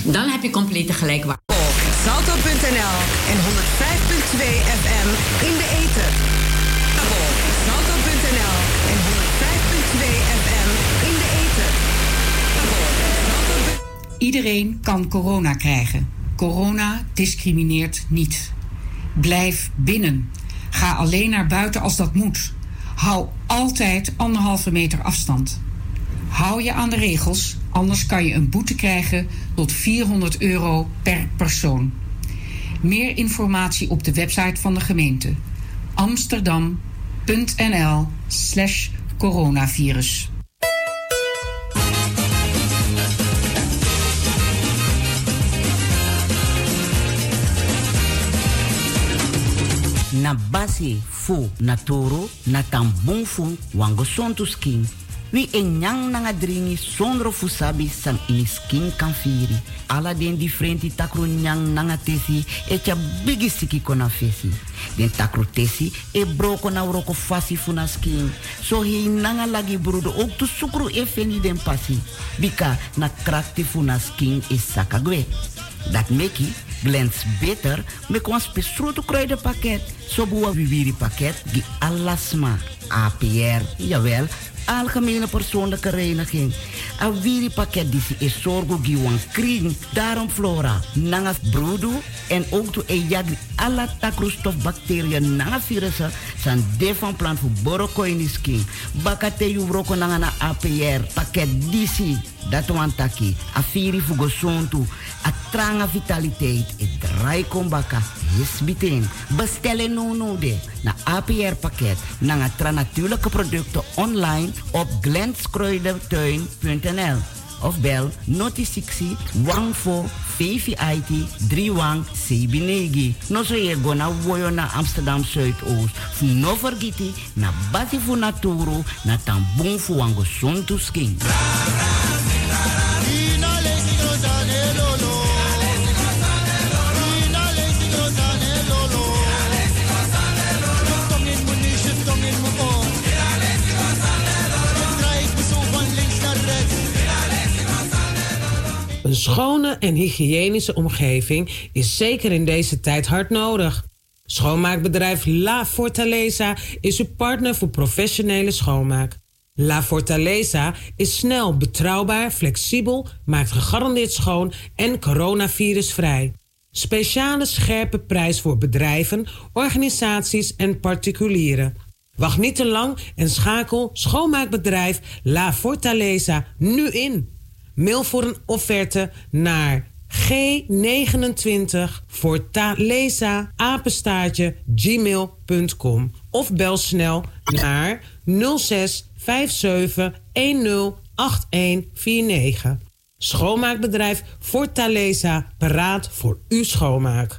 Dan heb je complete gelijkwaardigheid. Salto.nl en 105.2 FM in de ether. Iedereen kan corona krijgen. Corona discrimineert niet. Blijf binnen. Ga alleen naar buiten als dat moet. Hou altijd anderhalve meter afstand. Hou je aan de regels, anders kan je een boete krijgen tot 400 euro per persoon. Meer informatie op de website van de gemeente amsterdam.nl/slash coronavirus. Na base fu na toro na tan skin. Wi e nyang nanga dringi sondro fu sabi san ini skin kan firi. Ala den differenti takru nyang nanga tesi e cha bigi siki kona fesi. Den takru tesi e broko na uroko fasi fu na skin. So hi nanga lagi brudo ook tu e feni den pasi. Bika na krakti fu na skin e sakagwe dat meki glens beter met ons besproten kruidenpakket. Zo boa viviri pakket die alasma, APR, jawel, algemene persoonlijke reiniging. A viri pakket die is zorgo giwan. Kring, daarom flora, nanga broedu en ook to e yagri alla takroestof bacteriën nanga virussen san de van plan voor borokoini skin. Bakate yu broko nanga na APR pakket disi dat wan taki. A firi fugo sontu a tranga vitaliteit. E drai kombaka is biting bestellen no no de na APR pakket. Na tra natuurlijke producten online op glenskruidertuin.nl of bel noti 60 14 VVIT 31 Sebinegi. No so ye go na woyo na Amsterdam Zuidoost. No vergiti na bati fu naturo na tambung fu wango sontu skin. Een schone en hygiënische omgeving is zeker in deze tijd hard nodig. Schoonmaakbedrijf La Fortaleza is uw partner voor professionele schoonmaak. La Fortaleza is snel, betrouwbaar, flexibel, maakt gegarandeerd schoon en coronavirusvrij. Speciale scherpe prijs voor bedrijven, organisaties en particulieren. Wacht niet te lang en schakel schoonmaakbedrijf La Fortaleza nu in. Mail voor een offerte naar G29 Fortaleza apenstaartje gmail.com of bel snel naar 06 57 10 8149. Schoonmaakbedrijf Fortaleza paraat voor uw schoonmaak.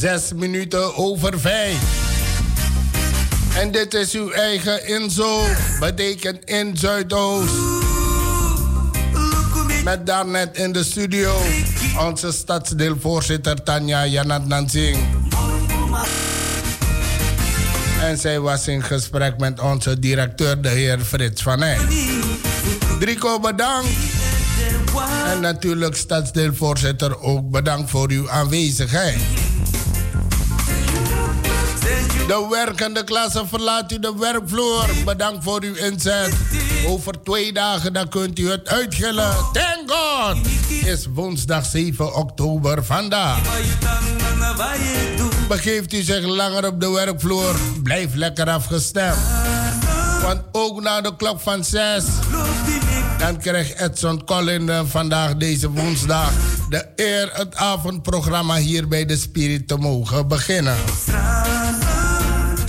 Zes minuten over vijf. En dit is uw eigen Inzo. Betekent in Zuidoost. Met daarnet in de studio onze stadsdeelvoorzitter Tanja Janat Nansing. En zij was in gesprek met onze directeur, de heer Frits van Eyck. Drico, bedankt. En natuurlijk stadsdeelvoorzitter ook bedankt voor uw aanwezigheid. De werkende klasse verlaat u de werkvloer. Bedankt voor uw inzet. Over twee dagen dan kunt u het uitgillen. Thank God! Is woensdag 7 oktober vandaag. Begeeft u zich langer op de werkvloer. Blijf lekker afgestemd. Want ook na de klok van 6 dan krijgt Edson Collin vandaag deze woensdag de eer het avondprogramma hier bij de Spirit te mogen beginnen.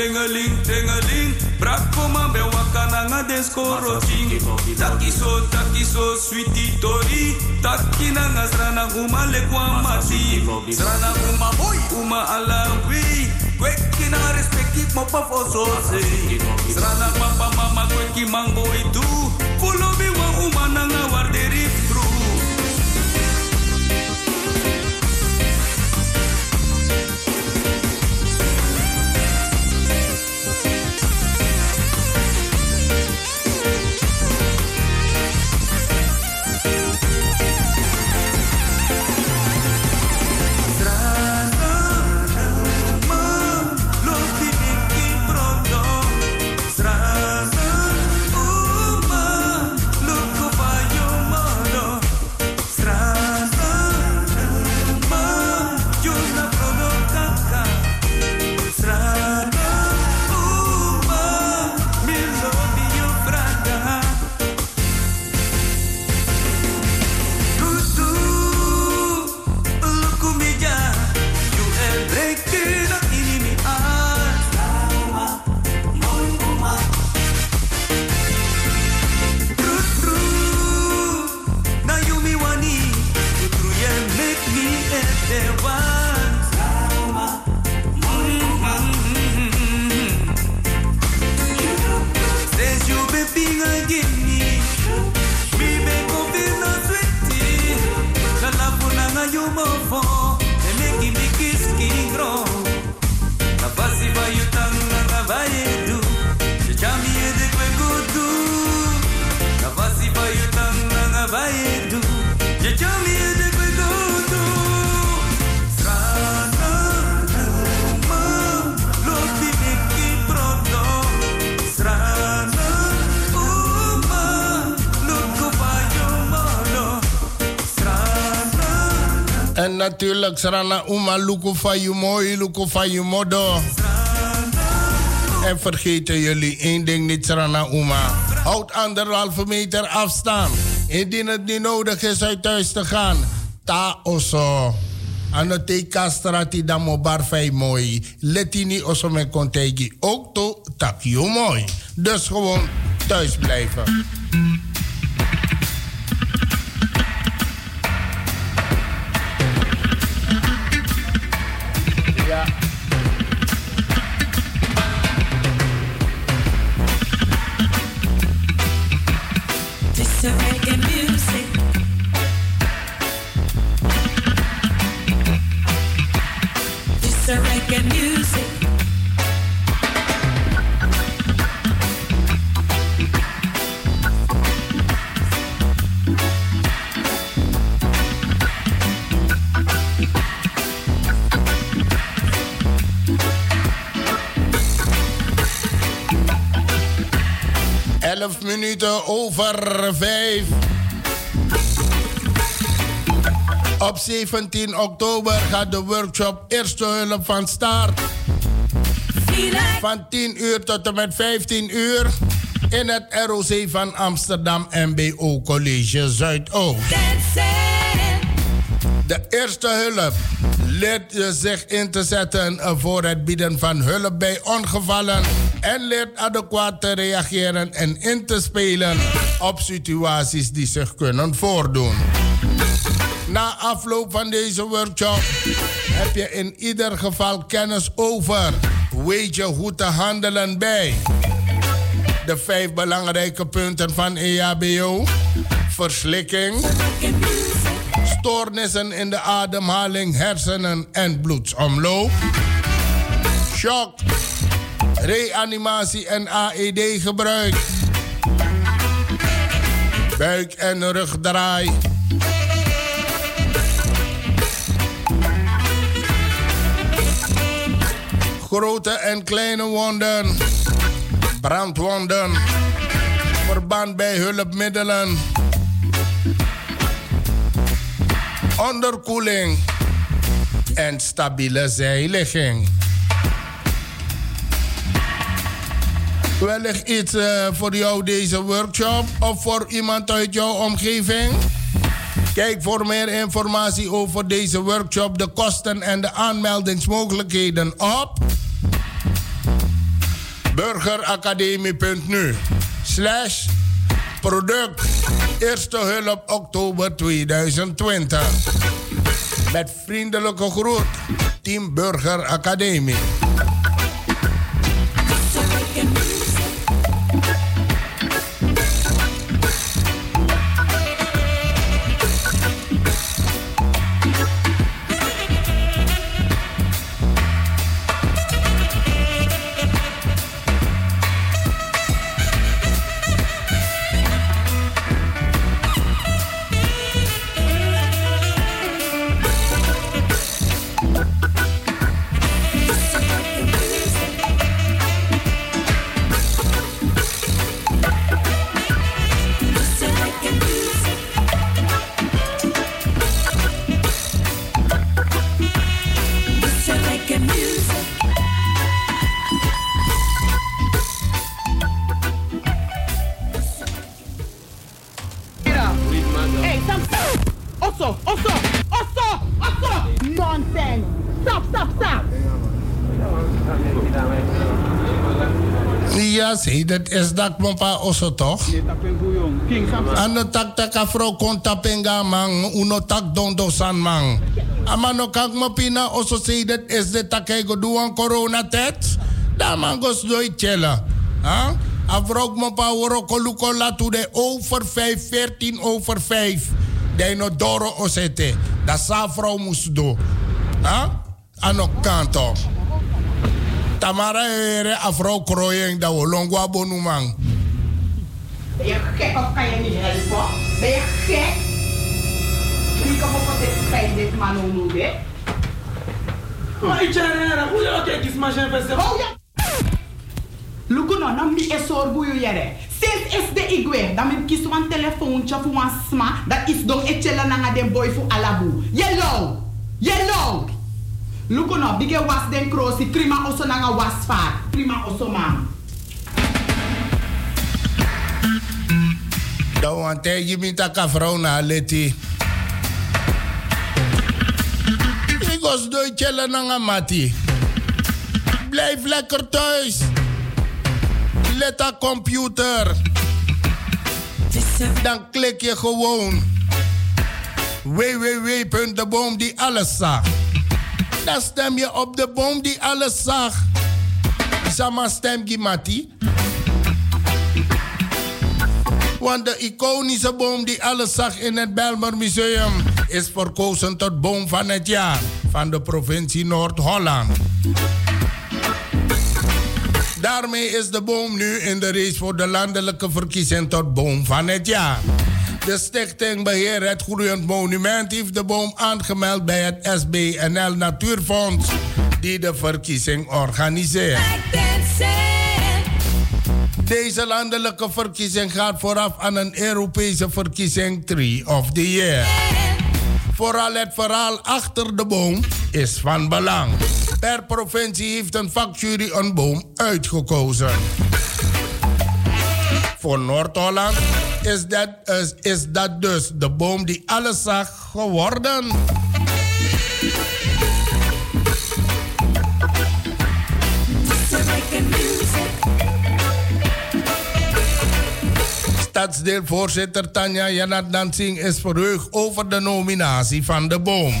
tingeling tingeling Brako man be wakana nga deskoro ching Taki so taki so sweetie tori. Taki na nga srana uma le kwa mati. Srana uma boy uma alawi Kweki na respecti mo pa fo so se papa mama kweki mango itu. Bi wa uma na nga warderi true En natuurlijk, Sarana Uma, Luko van je mooi, Luko van je modo. En vergeten jullie één ding niet, Sarana Uma. Houd anderhalve meter afstand. Indien het niet nodig is uit thuis te gaan. Ta oso. Ano te kastrati damo barfei mooi. Letini oso me kontegi. Ook to takio mooi. Dus gewoon thuis blijven. Over vijf. Op 17 oktober gaat de workshop Eerste Hulp van start. Van 10 uur tot en met 15 uur. in het ROC van Amsterdam MBO College Zuidoost. De eerste hulp leert zich in te zetten voor het bieden van hulp bij ongevallen en leert adequaat te reageren en in te spelen op situaties die zich kunnen voordoen. Na afloop van deze workshop heb je in ieder geval kennis over. Weet je hoe te handelen bij de vijf belangrijke punten van EHBO: verslikking, stoornissen in de ademhaling, hersenen en bloedsomloop, shock, reanimatie en AED-gebruik, buik- en rugdraai. Grote en kleine wonden, brandwonden, verband bij hulpmiddelen, onderkoeling en stabiele zijligging. Wellicht iets eh, voor jou deze workshop of voor iemand uit jouw omgeving? Kijk voor meer informatie over deze workshop, de kosten en de aanmeldingsmogelijkheden op burgeracademie.nu slash product eerste hulp oktober 2020. Met vriendelijke groet, Team Burger Academie. Zie, dat is dat mijn pa osso toch? Ano tak tak afro kontapenga mang, uno tak dondo san mang. Amano kak mo pina osso dat is de takay go duang corona tet. Da man gos doy chela. Ha? Afro mo pa woro koluko latu de over 5, 14 over 5. De no doro osete. Da sa vrouw moest do. Ha? Ano kanto. Tamara ere afro kroyeng da wolongwa bonumang. Ben je gek of kan je niet helpen? Ben je gek? Wie kan op dit feit dit man hè? Maar ik ken hoe je ook kijkt, maar je bent Oh ja! Luku no, nam mi esor buyu yere. Sinds is de igwe, dan mi kies wan telefoontje voor wan sma, dat is don etchela nanga den boy voor alabu. Yellow! Yellow! Luku no, bige was den krosi, prima oso nanga was vaar. Prima oso man. Dan want hij je bent een vrouw na leti. Ik was door chillen naar mati. Blijf lekker thuis. Let op computer. Dan klik je gewoon www.deboom die alles zag. Stem je op de boom die alles zag. Sama stem Gimati. Want de iconische boom die alles zag in het Belmer Museum is verkozen tot boom van het jaar van de provincie Noord-Holland. Daarmee is de boom nu in de race voor de landelijke verkiezing tot boom van het jaar. De stichting Beheer het Groeiend Monument heeft de boom aangemeld bij het SBNL Natuurfonds, die de verkiezing organiseert. Deze landelijke verkiezing gaat vooraf aan een Europese verkiezing Tree of the Year. Vooral het verhaal achter de boom is van belang. Per provincie heeft een vakjury een boom uitgekozen. Voor Noord-Holland is dat, is, dat dus de boom die alles zag geworden. Stadsdeelvoorzitter Tanja Janat Dansing is verheugd over de nominatie van de boom.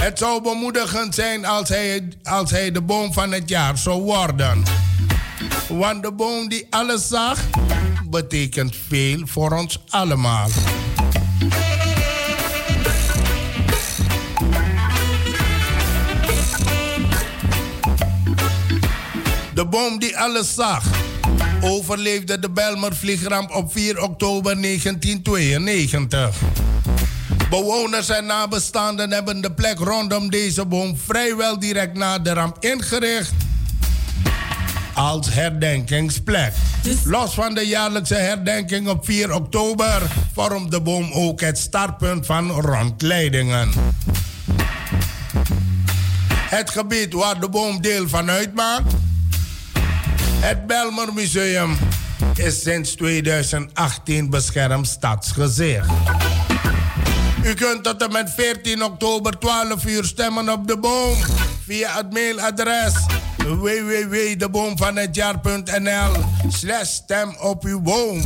Het zou bemoedigend zijn als hij, als hij de boom van het jaar zou worden. Want de boom die alles zag, betekent veel voor ons allemaal. De boom die alles zag, overleefde de Belmer vliegramp op 4 oktober 1992. Bewoners en nabestaanden hebben de plek rondom deze boom vrijwel direct na de ramp ingericht als herdenkingsplek. Los van de jaarlijkse herdenking op 4 oktober vormt de boom ook het startpunt van rondleidingen. Het gebied waar de boom deel van uitmaakt, het Belmer Museum, is sinds 2018 beschermd stadsgezicht. U kunt tot en met 14 oktober 12 uur stemmen op de boom via het mailadres www.deboomvanhetjaar.nl slash stem op uw boom.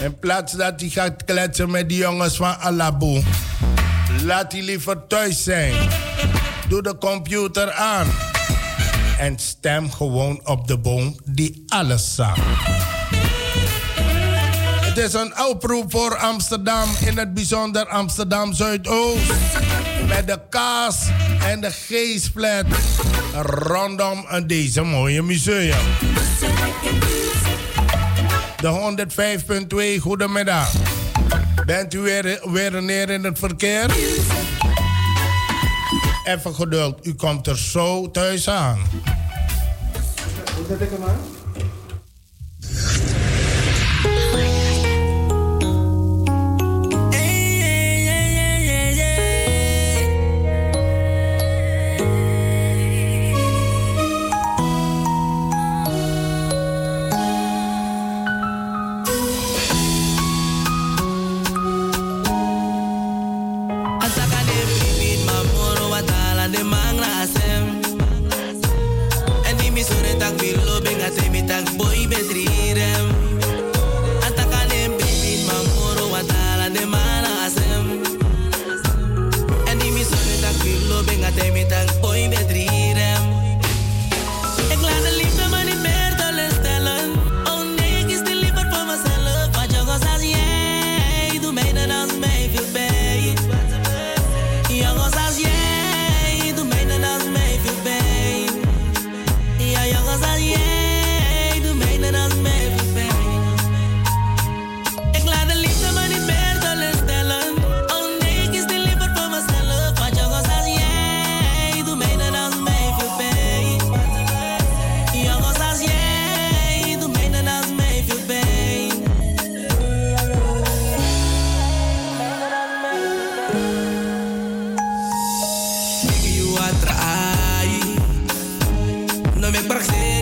In plaats dat hij gaat kletsen met die jongens van Alabu, laat hij liever thuis zijn. Doe de computer aan en stem gewoon op de boom die alles zag. Het is een oproep voor Amsterdam, in het bijzonder Amsterdam Zuidoost. Met de kaas en de geestflat rondom deze mooie museum. De 105.2, goedemiddag. Bent u weer, weer neer in het verkeer? Even geduld, u komt er zo thuis aan. Hoe zet ik hem aan? No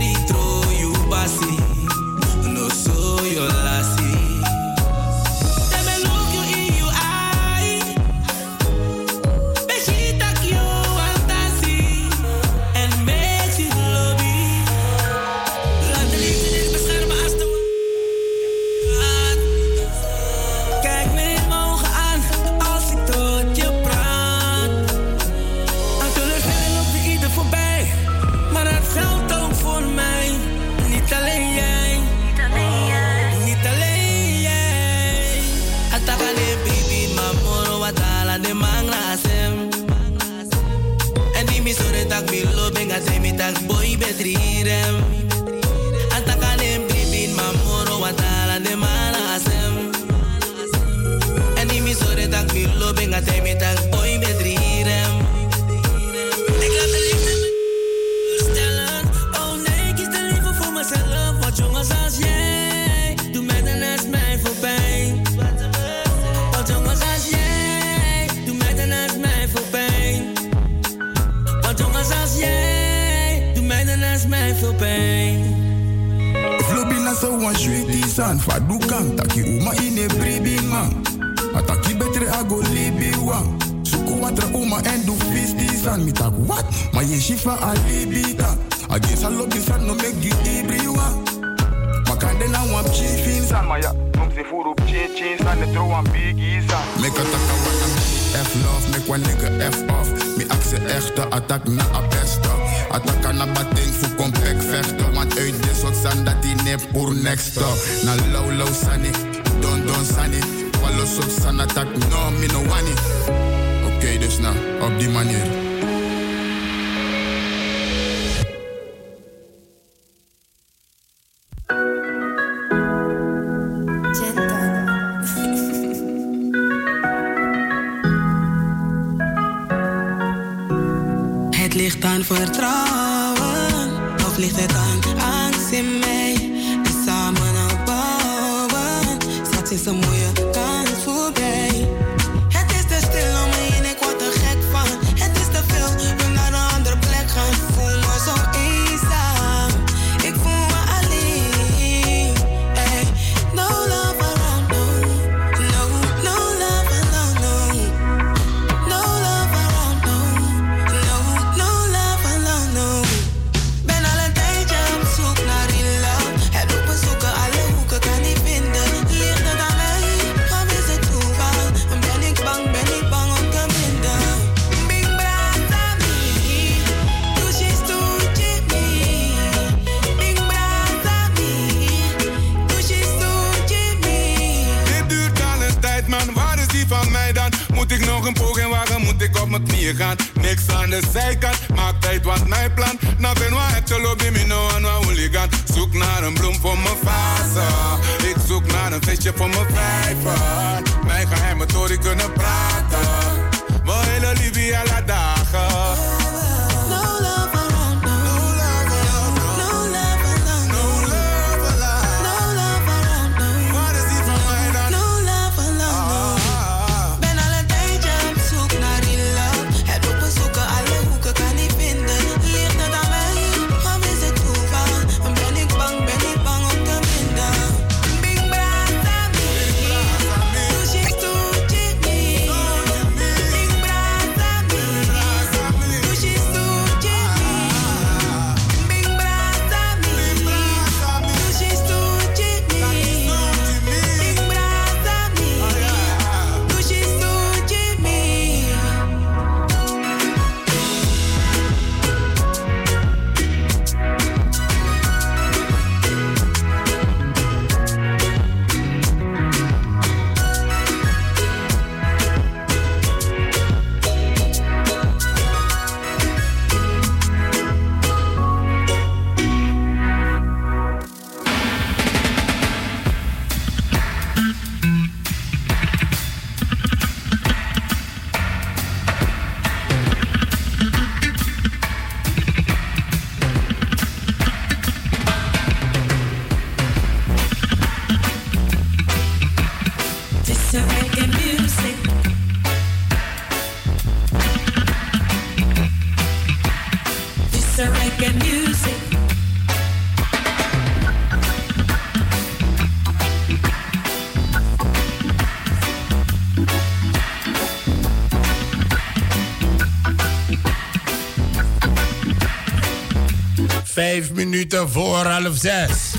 minuten voor half zes.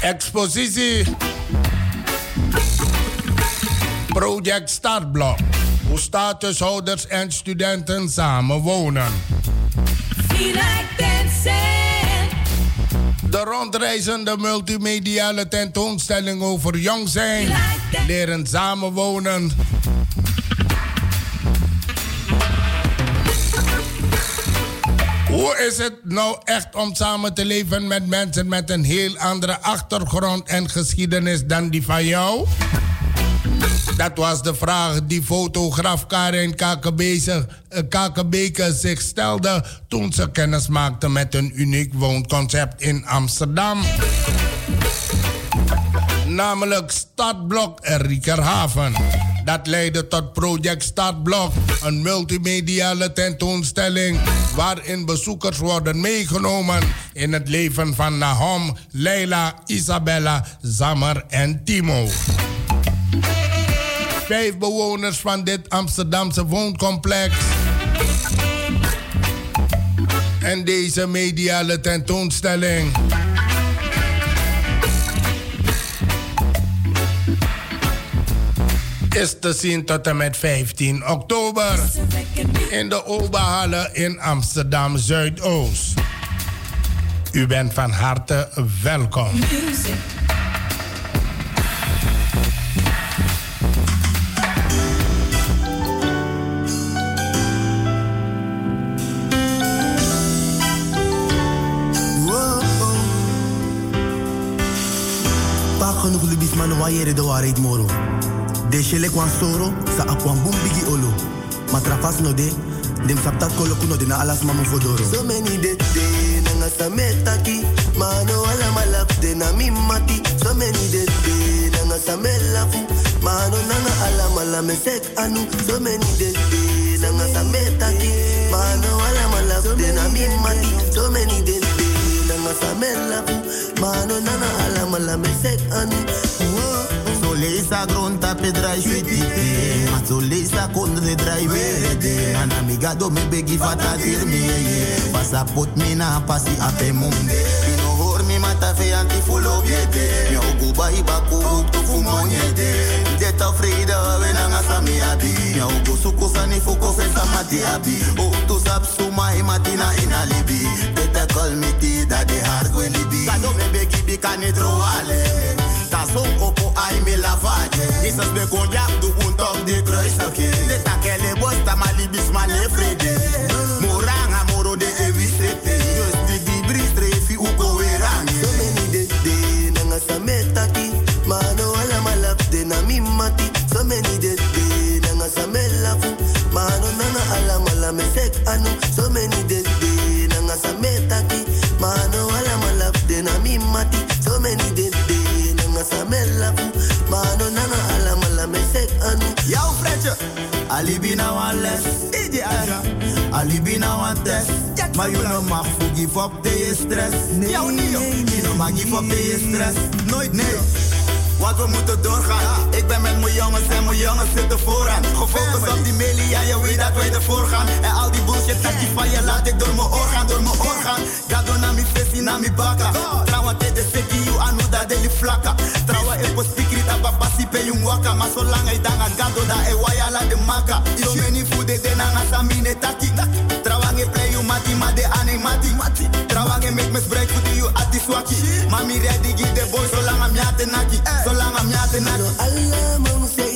Expositie. Project Startblok. Hoe statushouders en studenten samen wonen. De rondreizende multimediale tentoonstelling over jong zijn, leren samenwonen is het nou echt om samen te leven met mensen met een heel andere achtergrond en geschiedenis dan die van jou? Dat was de vraag die fotograaf Karin Kakebeke eh, zich stelde toen ze kennis maakte met een uniek woonconcept in Amsterdam. Namelijk Stadblok Riekerhaven. Dat leidde tot Project Startblok, een multimediale tentoonstelling waarin bezoekers worden meegenomen in het leven van Nahom, Leila, Isabella, Zammer en Timo. Vijf bewoners van dit Amsterdamse wooncomplex. En deze mediale tentoonstelling. Is te zien tot en met 15 oktober in de Oberhalle in Amsterdam Zuidoost. U bent van harte welkom. Pak genoeg libis man wayere de waarheid moro. De shele kwan soro sa akwan boom bigi olo. Ma trafas no de dem saptat kuno de na alas mamu fodoro. So many de de nanga sa metaki mano ala malap de na mimati. So many de de nanga sa melafu mano nanga ala sek anu. So many de de nanga sa metaki mano ala malap de na mimati. So many de de nanga sa melafu mano nanga ala sek anu. Leisa gronta pe drai sweetie Ma so leisa konde de drai verde Ana amiga do me begi fata dir mi ye Pasa pot mi na pasi ape munde. Pino hor mi mata fe anti full obiete. Mi ogu bai baku uktu fu monyete Deta frida we nanga sami abi Mi ogu suko sani fuko fe samati abi. Uktu sap suma imatina ina libi Deta call me ti da de hard when libi. Kado me begi bikani troale Tason opo ai me lavage Isas me konjak du un top de kruisake De takele bosta malibis man efrede Moranga moro de ewisete Just di di bristrefi uko werange So many de de nanga sa metaki mano ala malap de na mimati. So many de de nanga sa melafu mano alibi na one less DJ Aja, alibi na one test. Maar je no mag voor give up de je stress Jouw niet je no mag give up de je stress. Nooit nee. wat we moeten doorgaan. Ik ben met mijn jongens en mijn jongens zitten vooraan. Gefocust op die melie, ja je weet dat wij ervoor gaan. En al die bullshit dat je van je laat ik door mijn oor gaan, door mijn oor gaan. Gado na mi fesi na mi baka. Trouwa te de you anu da deli flaka. Trouwa e po spikri ta papa si pe yung waka. Hij danga gado da e waya la de maka. So many food de nanga samine taki. Trouwa nge play you mati ma de ane mati. Trouwa nge make me break for you ati swaki. Mami ready give the boy zolang am yate naki. Zolang am yate naki. Allah mong say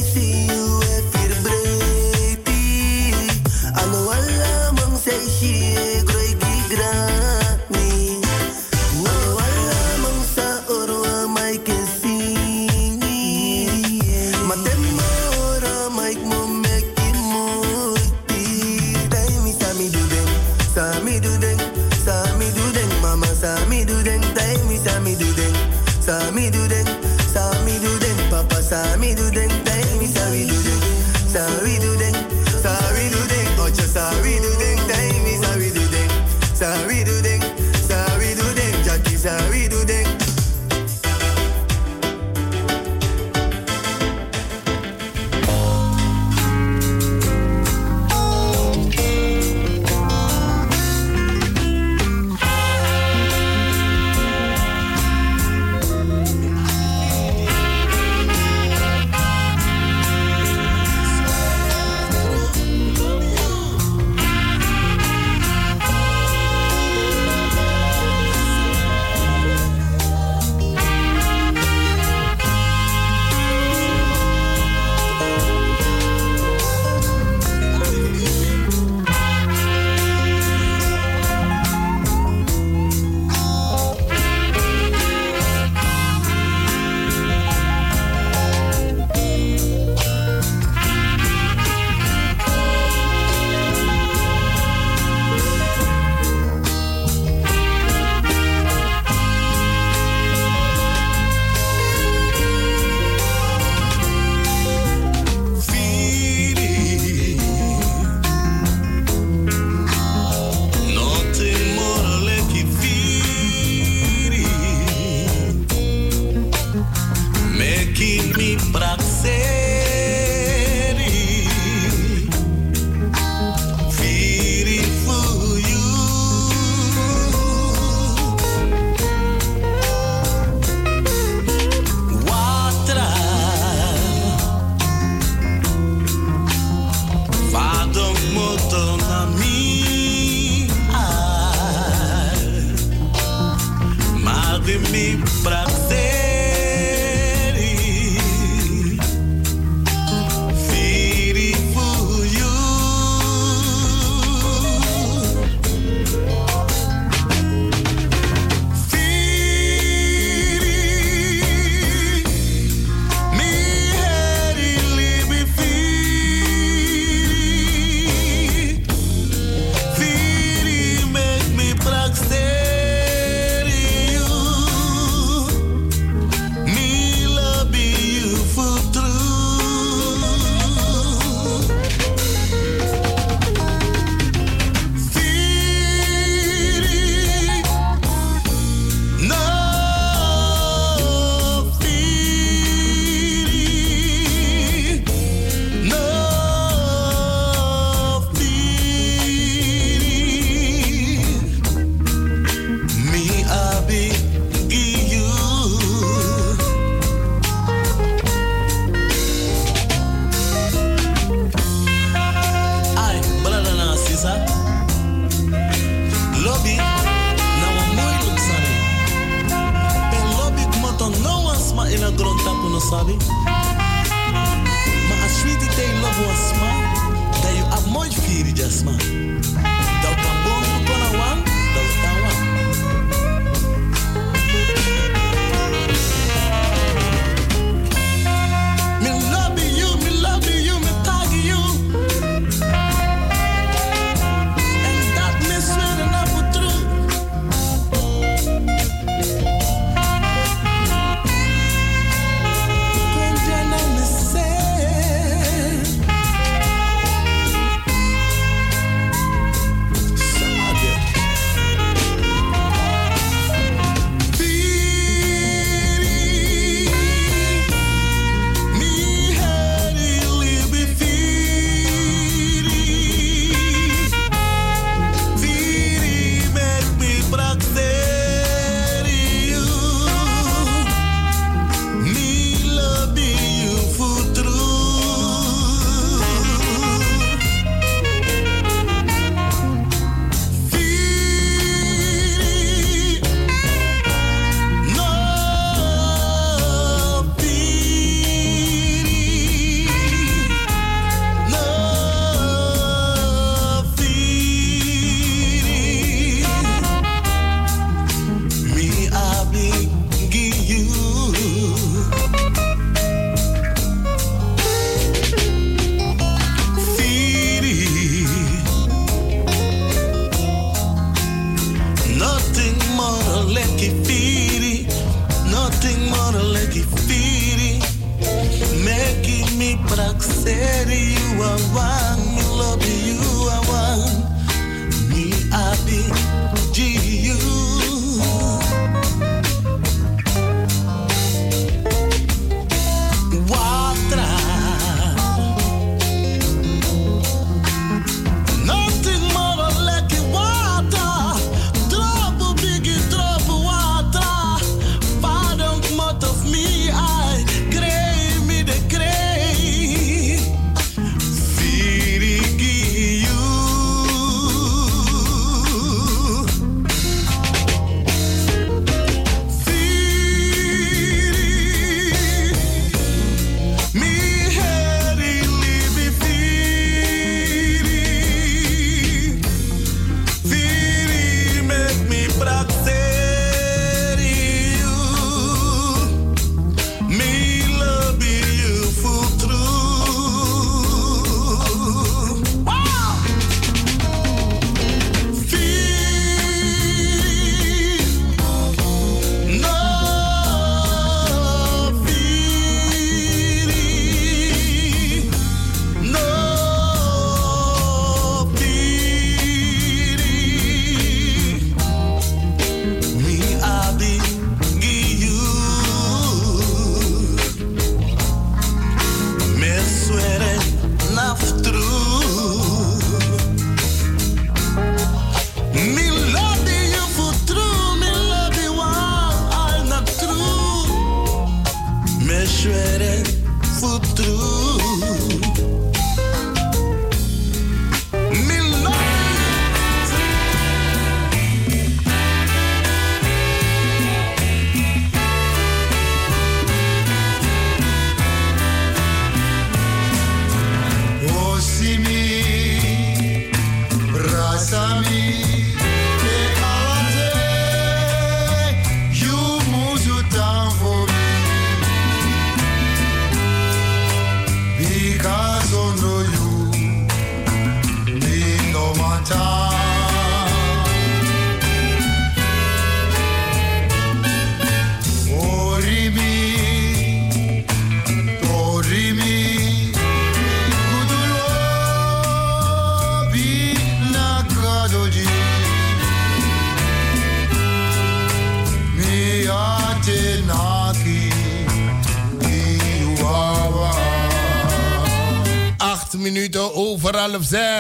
over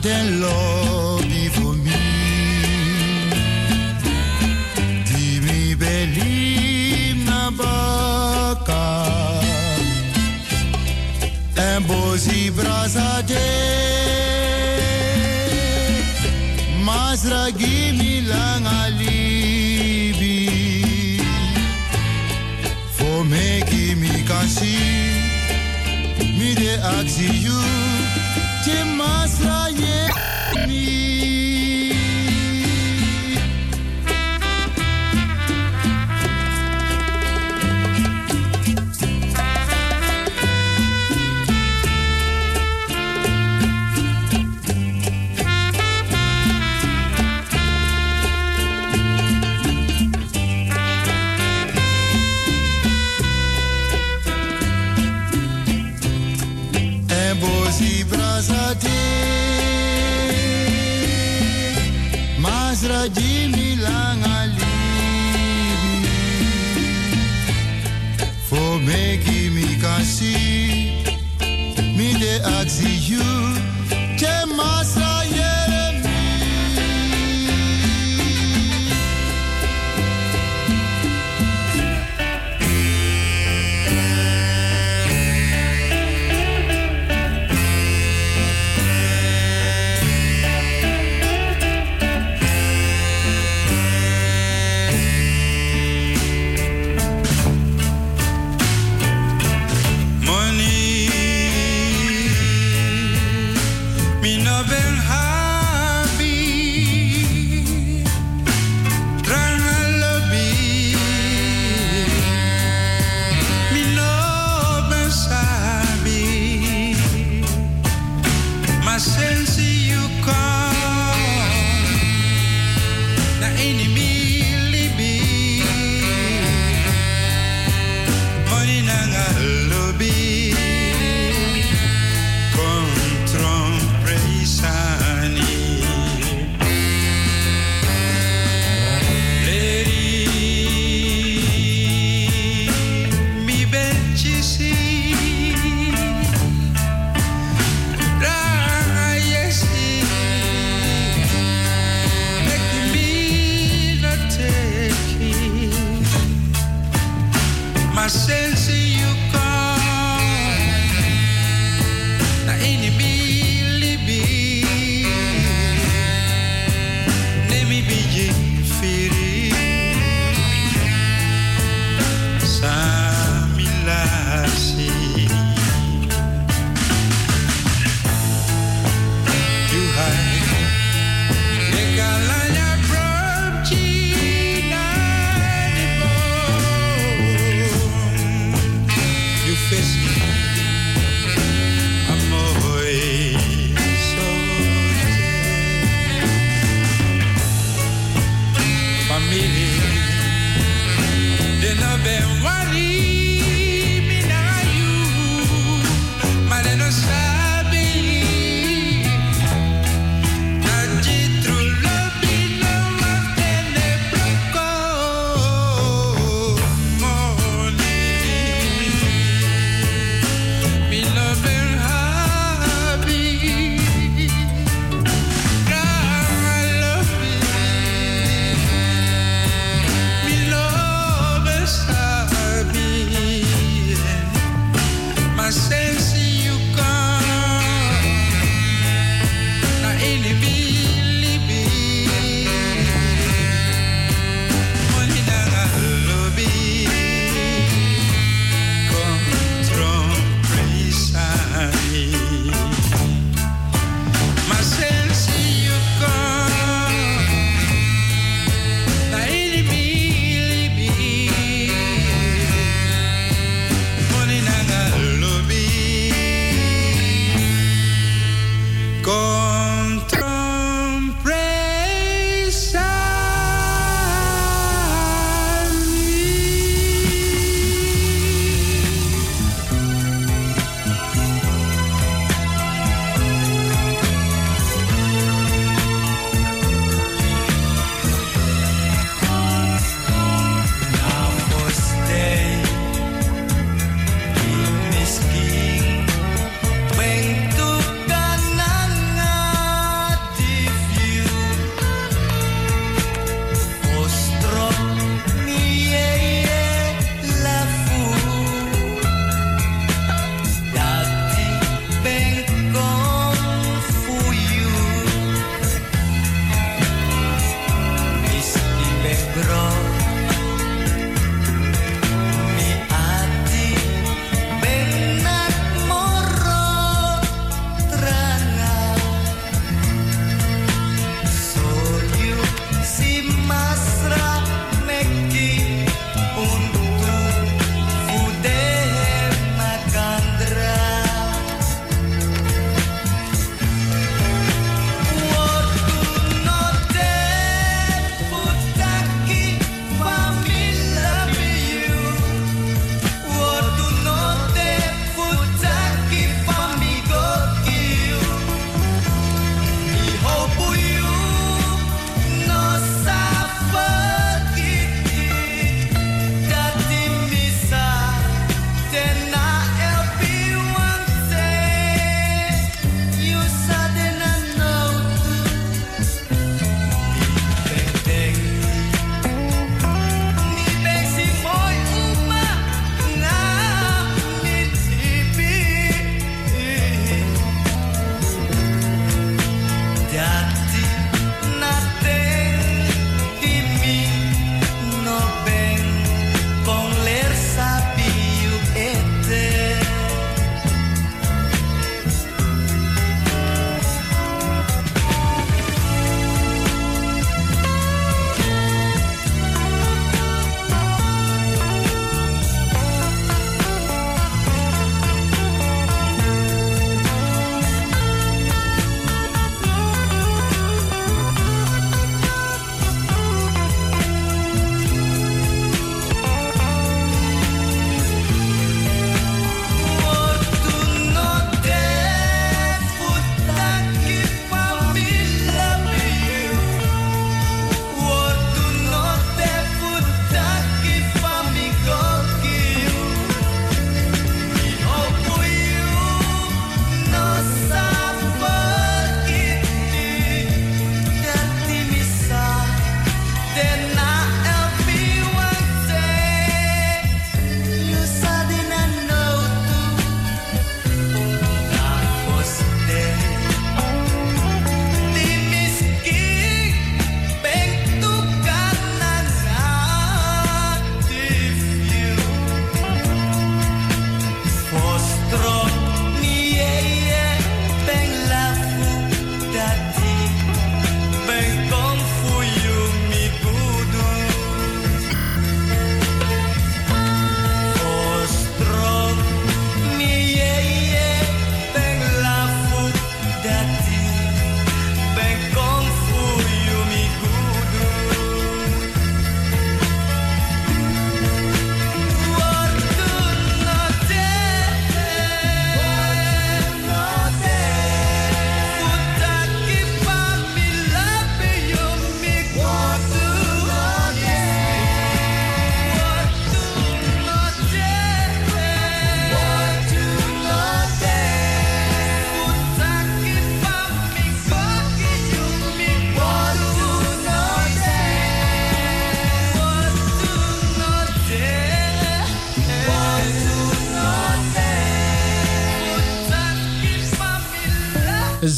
God and love be for me. Give me believe na baka. And bozi brasa de. Masra give me lang alibi. For making me can see. Me de ask you. Energy.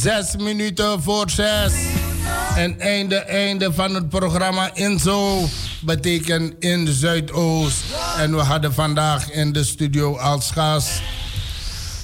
Zes minuten voor zes. En einde, einde van het programma Inzo betekent in Zuidoost. En we hadden vandaag in de studio als gast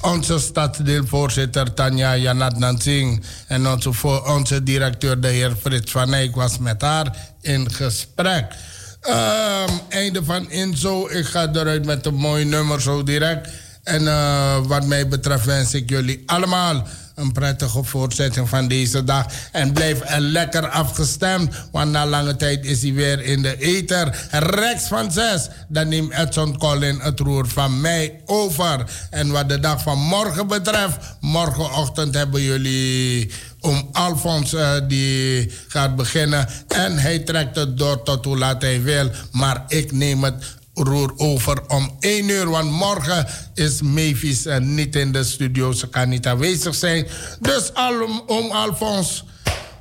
onze stadsdeelvoorzitter Tanja Janat Nansing. En onze, onze directeur, de heer Frits van Eyck, was met haar in gesprek. Ehm, einde van Inzo. Ik ga eruit met een mooi nummer zo direct. En eh, wat mij betreft wens ik jullie allemaal een prettige voortzetting van deze dag. En blijf er lekker afgestemd, want na lange tijd is hij weer in de ether. Rechts van zes, dan neemt Edson Collin het roer van mij over. En wat de dag van morgen betreft, morgenochtend hebben jullie om Alfons eh, die gaat beginnen. En hij trekt het door tot hoe laat hij wil. Maar ik neem het roer over om 1 uur. Want morgen is Mavis niet in de studio. Ze kan niet aanwezig zijn. Dus al, om Alfons.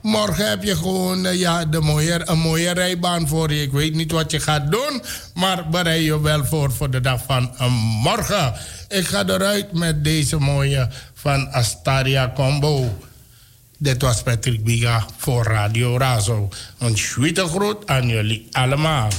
Morgen heb je gewoon eh, ja, de mooie, een mooie rijbaan voor je. Ik weet niet wat je gaat doen, maar bereid je wel voor voor de dag van eh, morgen. Ik ga eruit met deze mooie van Astaria Combo. Dit was Patrick Biga voor Radio Razo. Een schwitte groet aan jullie allemaal.